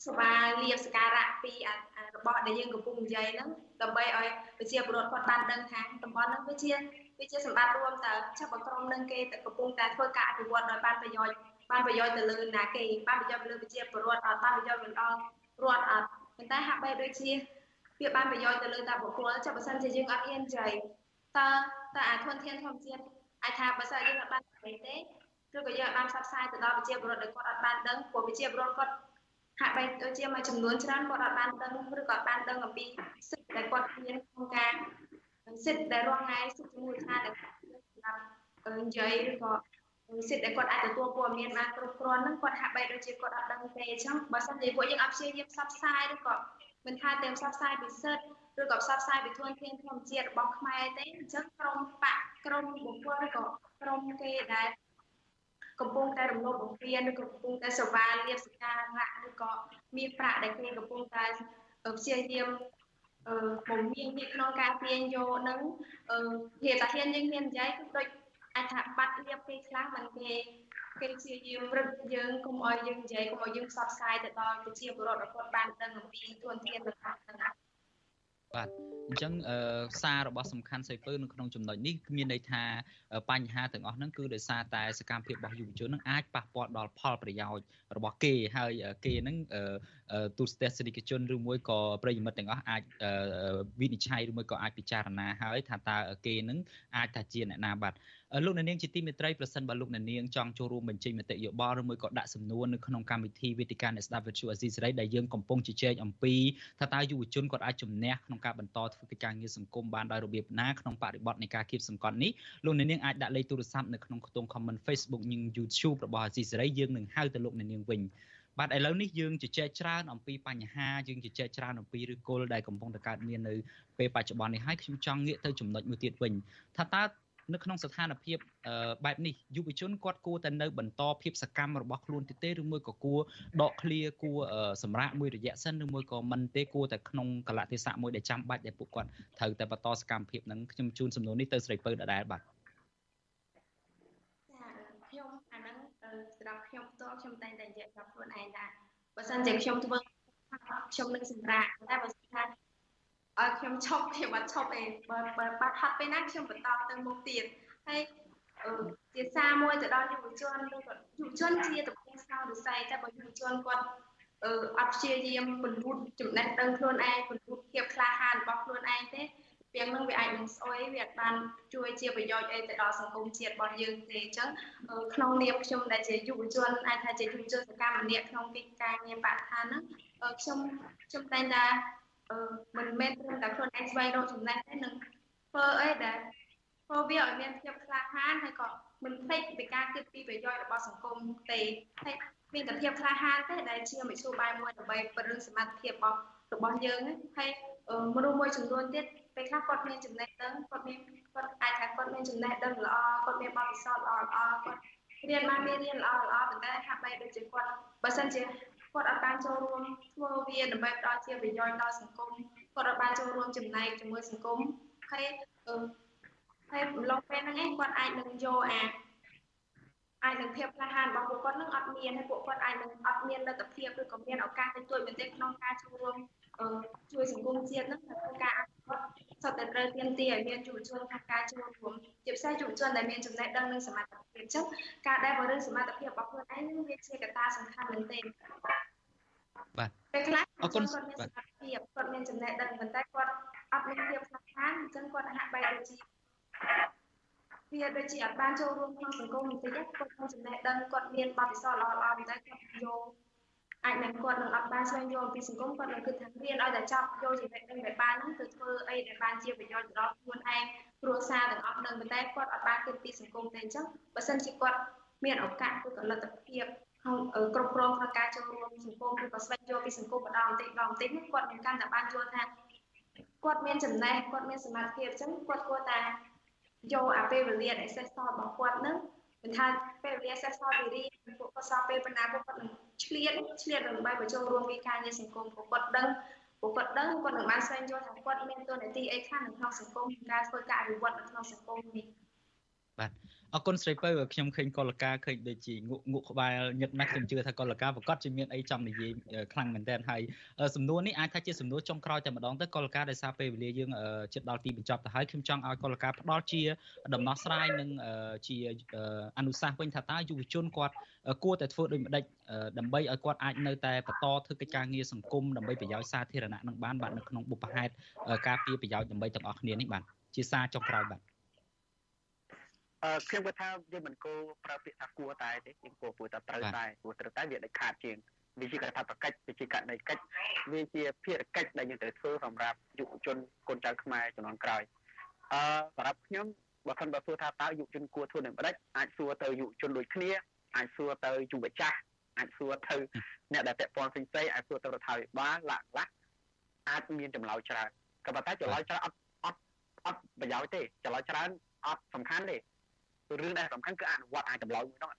ស្វាលៀបសការៈពីរបស់ដែលយើងកំពុងនិយាយហ្នឹងដើម្បីឲ្យប្រជាពលរដ្ឋគាត់បានដឹងថាតំបន់ហ្នឹងវាជា វាជាសម្បត្តិរួមតើចាប់បក្រុមនឹងគេតែកំពុងតែធ្វើការអភិវឌ្ឍដោយបានប្រយោជន៍បានប្រយោជន៍ទៅលើណាគេបានប្រយោជន៍ទៅលើប្រជាពលរដ្ឋអត់បានប្រយោជន៍ទៅដល់រដ្ឋអត់ប៉ុន្តែហាក់បីដូចជាវាបានប្រយោជន៍ទៅលើតែបុគ្គលចាប់បើសិនជាយើងអត់ហ៊ាននិយាយតើតើអាធនធានធម្មជាតិអាចថាបើសិនយើងអត់បាននិយាយទេឬក៏យើងអត់បានផ្សព្វផ្សាយទៅដល់ប្រជាពលរដ្ឋដែលគាត់អត់បានដឹងព្រោះប្រជាពលរដ្ឋគាត់ហាក់បីដូចជាមួយចំនួនច្រើនគាត់អត់បានដឹងឬក៏អត់បានដឹងអំពីសិទ្ធិដែលគាត់មានក្នុងការ សិទ្ធិដែលរងថ្ងៃសិទ្ធិជាមួយថាដែលសម្រាប់និយាយឬក៏សិទ្ធិដែលគាត់អាចទទួលព័ត៌មានបានគ្រប់គ្រាន់ហ្នឹងគាត់ហាក់បីដូចជាគាត់អត់ដឹងទេអញ្ចឹងបើសិនជាពួកយើងអត់ព្យាយាមផ្សព្វផ្សាយឬក៏មិនថាតែផ្សព្វផ្សាយពីសិទ្ធិឬក៏ផ្សព្វផ្សាយពីធនធានធម្មជាតិរបស់ខ្មែរទេអញ្ចឹងក្រុមបកក្រុមបុគ្គលឬក៏ក្រុមគេដែលកំពុងតែរំលោភបំពានឬក៏កំពុងតែសវាលៀបសការៈឬក៏មានប្រាក់ដែលគេកំពុងតែព្យាយាម អឺបំមាននេះក្នុងការទាញយកនឹងអឺភាសាហ៊ានយើងហ៊ាននិយាយគឺដូចអាចថាបាត់លៀបពេលខ្លះមិនគេគេព្យាយាមរឹតយើងកុំឲ្យយើងនិយាយកុំឲ្យយើងផ្សព្វផ្សាយទៅដល់ប្រជាពលរដ្ឋរបស់គាត់បានដឹងអំពីទួនាទីរបស់ហ្នឹង បាទអញ្ចឹងសាររបស់សំខាន់សៃពើនៅក្នុងចំណុចនេះមានន័យថាបញ្ហាទាំងអស់ហ្នឹងគឺដោយសារតែសកម្មភាពរបស់យុវជនហ្នឹងអាចប៉ះពាល់ដល់ផលប្រយោជន៍របស់គេហើយគេហ្នឹងទូស្ទស្សនិកជនឬមួយក៏ប្រិយមិត្តទាំងអស់អាចវិនិច្ឆ័យឬមួយក៏អាចពិចារណាហើយថាតើគេហ្នឹងអាចថាជាអ្នកណាបាទ លោកអ្នកនាងជាទីមេត្រីប្រសិនបើលោកអ្នកនាងចង់ចូលរួមបញ្ចេញមតិយោបល់ឬមួយក៏ដាក់សំណួរនៅក្នុងកម្មវិធីវេទិកាអ្នកស្ដាប់វិទ្យុអាស៊ីសេរីដែលយើងកំពុងជជែកអំពីថាតើយុវជនគាត់អាចជំនះក្នុងការបន្តធ្វើកិច្ចការងារសង្គមបានដោយរបៀបណាក្នុងបរិបទនៃការគៀបសង្កត់នេះលោកអ្នកនាងអាចដាក់លេខទូរស័ព្ទនៅក្នុងខ្ទង់ comment Facebook និង YouTube របស់អាស៊ីសេរីយើងនឹងហៅទៅលោកអ្នកនាងវិញបាទឥឡូវនេះយើងជជែកច្រើនអំពីបញ្ហាយើងជជែកច្រើនអំពីឫសគល់ដែលកំពុងតែកើតមាននៅពេលបច្ចុប្បន្ននេះហើយខ្ញុំចង់ងាកទៅចំណុចមួយទៀតវិញថាតើ នៅក្នុងស្ថានភាពបែបនេះយុវជនគាត់គួរតែនៅបន្តភាពសកម្មរបស់ខ្លួនទៀតទេឬមួយក៏គួរដកឃ្លាគួរសម្រាប់មួយរយៈសិនឬមួយក៏មិនទេគួរតែក្នុងកលៈទេសៈមួយដែលចាំបាច់ដែលពួកគាត់ត្រូវតែបន្តសកម្មភាពហ្នឹងខ្ញុំជូនសំណួរនេះទៅស្រីពៅដដែលបាទខ្ញុំអាហ្នឹងសម្រាប់ខ្ញុំផ្ទាល់ខ្ញុំតែងតែនិយាយប្រាប់ខ្លួនឯងថាបើសិនជាខ្ញុំធ្វើខ្ញុំនឹងសម្រាប់តែបើសិនថា ឲ្យខ្ញុំឈប់ខ្ញុំអត់ឈប់ទេបើបើបាត់ហត់ពេលណាខ្ញុំបន្តទៅមុខទៀតហើយជាសារមួយទៅដល់យុវជនឬក៏យុវជនជាតំណែងស្នើវិស័យតែបើយុវជនគាត់អឺអត់ព្យាយាមពន្លូតចំណេះដឹងខ្លួនឯងពន្លូតភាពក្លាហានរបស់ខ្លួនឯងទេពីនឹងវាអាចនឹងស្អុយវាអាចបានជួយជាប្រយោជន៍អីទៅដល់សង្គមជាតិរបស់យើងទេអញ្ចឹងក្នុងនាមខ្ញុំដែលជាយុវជនអាចថាជាយុវជនសកម្មម្នាក់ក្នុងកិច្ចការងារបរិស្ថានហ្នឹងខ្ញុំខ្ញុំតែងតែ មិនមែនត្រឹមតែខ្លួនឯងស្វែងរកចំណេះទេនឹងធ្វើអីដែលធ្វើវាឲ្យមានភាពក្លាហានហើយក៏មិនភ្លេចពីការគិតពីប្រយោជន៍របស់សង្គមទេហើយមានតែភាពក្លាហានទេដែលជាមធ្យោបាយមួយដើម្បីពង្រឹងសមត្ថភាពរបស់របស់យើងហើយមនុស្សមួយចំនួនទៀតពេលខ្លះគាត់មានចំណេះដឹងគាត់មានគាត់អាចថាគាត់មានចំណេះដឹងល្អគាត់មានបទពិសោធន៍ល្អល្អគាត់រៀនបានមានរៀនល្អល្អប៉ុន្តែហាក់បីដូចជាគាត់បើសិនជា គាត់អត់បានចូលរួមធ្វើវាដើម្បីផ្ដល់ជាប្រយោជន៍ដល់សង្គមគាត់អត់បានចូលរួមចំណែកជាមួយសង្គមហើយហើយម្លងពេលហ្នឹងឯងគាត់អាចនឹងយកអាអាចនឹងភាពក្លាហានរបស់ពួកគាត់នឹងអត់មានហើយពួកគាត់អាចនឹងអត់មានលទ្ធភាពឬក៏មានឱកាសទៅជួយមែនទេក្នុងការចូលរួមជួយសង្គមជាតិនឹងក្នុងការអភិវឌ្ឍ សុទ្ធតែត្រូវទាមទារឲ្យមានយុវជនក្នុងការចូលរួមជាពិសេសយុវជនដែលមានចំណេះដឹងនិងសមត្ថភាពអញ្ចឹងការដែលបរិសមត្ថភាពរបស់ខ្លួនឯងនឹងវាជាកត្តាសំខាន់មែនទេបាទពេលខ្លះអរគុណគាត់មានសមត្ថភាពគាត់មានចំណេះដឹងប៉ុន្តែគាត់អត់មានភាពខ្លាំងខានអញ្ចឹងគាត់ហាក់បីដូចជាវាដូចជាអត់បានចូលរួមក្នុងសង្គមបន្តិចគាត់មានចំណេះដឹងគាត់មានបទពិសោធន៍ល្អៗប៉ុន្តែគាត់យក អាចនឹងគាត់នឹងអត់បានស្វែងយល់ពីសង្គមគាត់នឹងគិតថារៀនឲ្យតែចប់យកចំណេះដឹងដែលបានហ្នឹងគឺធ្វើអីដែលបានជាប្រយោជន៍ដល់ខ្លួនឯងគ្រួសារទាំងអស់នឹងប៉ុន្តែគាត់អត់បានគិតពីសង្គមទេអញ្ចឹងបើសិនជាគាត់មានឱកាសឬក៏លទ្ធភាពក្នុងគ្រប់គ្រងក្នុងការចូលរួមសង្គមឬក៏ស្វែងយល់ពីសង្គមម្ដងបន្តិចម្ដងបន្តិចនេះគាត់នឹងកាន់តែបានយល់ថាគាត់មានចំណេះគាត់មានសមត្ថភាពអញ្ចឹងគាត់គួរតែយកអាពេលវេលាដែលសេះសល់របស់គាត់នឹងមិនថាពេលវេលាសេះសល់ពីរៀនពួកគាត់សល់ពេលប៉ុណ្ណាពួកគាត់នឹង ឆ្លៀតឆ្លៀតដើម្បីបញ្ចូលរួមពីការងារសង្គមពួកគាត់ដឹងពួកគាត់ដឹងគាត់នឹងបានស្វែងយល់ថាគាត់មានតួនាទីអីខ្លះនៅក្នុងសង្គមការធ្វើការអភិវឌ្ឍនៅក្នុងសង្គមនេះបាទ អរគុណស្រីពៅខ្ញុំឃើញកលកាឃើញដូចជាងក់ងក់ក្បាលញឹកណាស់ខ្ញុំជឿថាកលកាប្រកាសជាមានអីចំនិយាយខ្លាំងមែនទែនហើយសំណួរនេះអាចថាជាសំណួរចុងក្រោយតែម្ដងទៅកលកាដោយសារពេលវេលាយើងជិតដល់ទីបញ្ចប់ទៅហើយខ្ញុំចង់ឲ្យកលកាផ្ដល់ជាដំណោះស្រាយនិងជាអនុសាសន៍វិញថាតើយុវជនគាត់គួរតែធ្វើដូចម្ដេចដើម្បីឲ្យគាត់អាចនៅតែបន្តធ្វើកិច្ចការងារសង្គមដើម្បីប្រយោជន៍សាធារណៈនឹងបានបាទនៅក្នុងបុព្វហេតុការពារប្រយោជន៍ដើម្បីទាំងអស់គ្នានេះបាទជាសារចុងក្រោយបាទអឺ ខ្ញុំគិតថាយើងមិនគួរប្រើពាក្យថាគួរតែទេយើងគួរគួរតែត្រូវតែគួរត្រូវតែវាដាច់ខាតជាងវាជាកថាបកិច្ចវាជាករណីកិច្ចវាជាភារកិច្ចដែលយើងត្រូវធ្វើសម្រាប់យុវជនកូនចៅខ្មែរជំនាន់ក្រោយអឺសម្រាប់ខ្ញុំបើមិនបើសួរថាតើយុវជនគួរធ្វើដូចម្ដេចអាចសួរទៅយុវជនដូចគ្នាអាចសួរទៅយុវចាស់អាចសួរទៅអ្នកដែលពាក់ព័ន្ធផ្សេងៗអាចសួរទៅរដ្ឋាភិបាលឡាក់ឡាក់អាចមានចម្លើយច្រើនក៏ប៉ុន្តែចម្លើយច្រើនអត់អត់អត់ប្រយោជន៍ទេចម្លើយច្រើនអត់សំខាន់ទេ រឿងដែលសំខាន់គឺអនុវត្តអាចតម្លៃមួយនោះ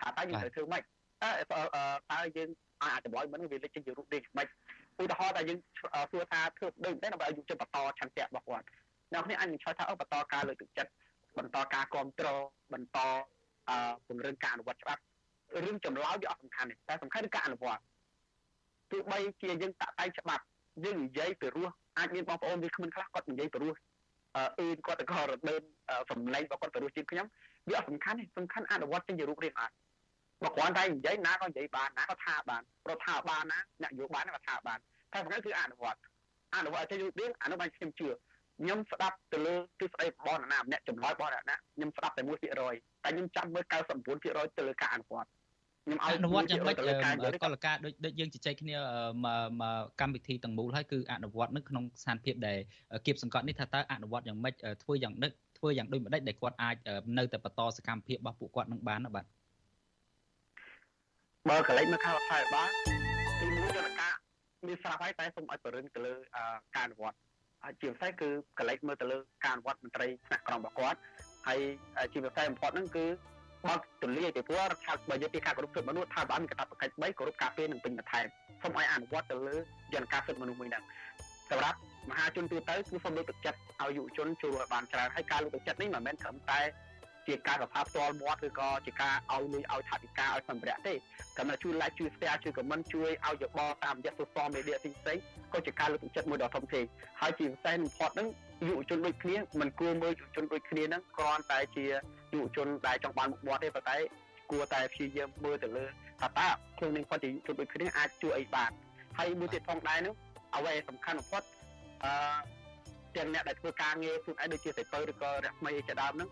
ថាតើយើងត្រូវធ្វើម៉េចតើតើយើងអាចតម្លៃមិនវាលេចចេញជារូបរាងម៉េចឧទាហរណ៍ថាយើងសួរថាធ្វើដូចទេដើម្បីឲ្យយុវជនបន្តឆន្ទៈរបស់គាត់អ្នកនេះអាចនឹងឆ្លើយថាអូបន្តការលើកទឹកចិត្តបន្តការគ្រប់គ្រងបន្តអឺពង្រឹងការអនុវត្តច្បាប់រឿងចម្លើយវាអត់សំខាន់ទេតែសំខាន់គឺការអនុវត្តទោះបីជាយើងតាក់តែងច្បាប់យើងនិយាយទៅរស់អាចមានបងប្អូនវាគ្មិនខ្លះគាត់និយាយទៅរស់ អឺគាត់ទៅក៏រដើនសំឡេងរបស់គាត់ទៅរស់ជាងខ្ញុំវាអត់សំខាន់ទេសំខាន់អនុវត្តចេញជារូបរាងអត់បើគ្រាន់តែនិយាយណាក៏និយាយបានណាក៏ថាបានរដ្ឋាភិបាលណាអ្នកយោបាយណាក៏ថាបានតែសំខាន់គឺអនុវត្តអនុវត្តចេញរូបរាងអានោះបានខ្ញុំជឿខ្ញុំស្ដាប់ទៅលើទស្សនៈរបស់អ្នកណាម្នាក់ចម្លើយរបស់អ្នកណាខ្ញុំស្ដាប់តែ1%តែខ្ញុំចាំមើល99%ទៅលើការអនុវត្ត ខ្ញុំឲ្យអនុវត្តយ៉ាងម៉េចកលការដូចដូចយើងជជែកគ្នាមកកម្មវិធីទាំងមូលហើយគឺអនុវត្តនៅក្នុងស្ថានភាពដែលគៀបសង្កត់នេះថាតើអនុវត្តយ៉ាងម៉េចធ្វើយ៉ាងដឹកធ្វើយ៉ាងដូចម្ដេចដែលគាត់អាចនៅតែបន្តសកម្មភាពរបស់ពួកគាត់នឹងបានបាទបើកលេចមកខាងរដ្ឋាភិបាលទីមួយយន្តការមានស្រាប់ហើយតែសូមឲ្យបរិញ្ញទៅលើការអនុវត្តជាពិសេសគឺកលេចមើលទៅលើការអនុវត្តមន្ត្រីថ្នាក់ក្រមរបស់គាត់ហើយជាពិសេសបំផុតហ្នឹងគឺ បើកទលាយពីព្រោះរដ្ឋាភិបាលបើយកពីការគោរពសិទ្ធិមនុស្សថាបានកាតព្វកិច្ច3គោរពការពារនិងពេញបន្ថែមសូមឲ្យអនុវត្តទៅលើយន្តការសិទ្ធិមនុស្សមួយហ្នឹងសម្រាប់មហាជនទូទៅគឺសូមលើកទឹកចិត្តឲ្យយុវជនចូលឲ្យបានច្រើនហើយការលើកទឹកចិត្តនេះមិនមែនត្រឹមតែ ជាការសភាផ្ទាល់មាត់ឬក៏ជាការឲ្យលុយឲ្យថវិកាឲ្យសម្ភារៈទេតែមកជួយ like ជួយ share ជួយ comment ជួយឲ្យយោបល់តាមរយៈ social media ផ្សេងៗក៏ជាការលើកទឹកចិត្តមួយដ៏ធំធេងហើយជាពិសេសបំផុតហ្នឹងយុវជនដូចគ្នាមិនគួរមើលយុវជនដូចគ្នាហ្នឹងគ្រាន់តែជាយុវជនដែលចង់បានមុខមាត់ទេប៉ុន្តែគួរតែព្យាយាមមើលទៅលើថាតើខ្លួននឹងគាត់ជាយុវជនដូចគ្នាអាចជួយអីបានហើយមួយទៀតផងដែរនោះអ្វីសំខាន់បំផុតអឺទាំងអ្នកដែលធ្វើការងារខ្លួនឯងដូចជាសៃពៅឬក៏រស្មីជាដើមហ្នឹង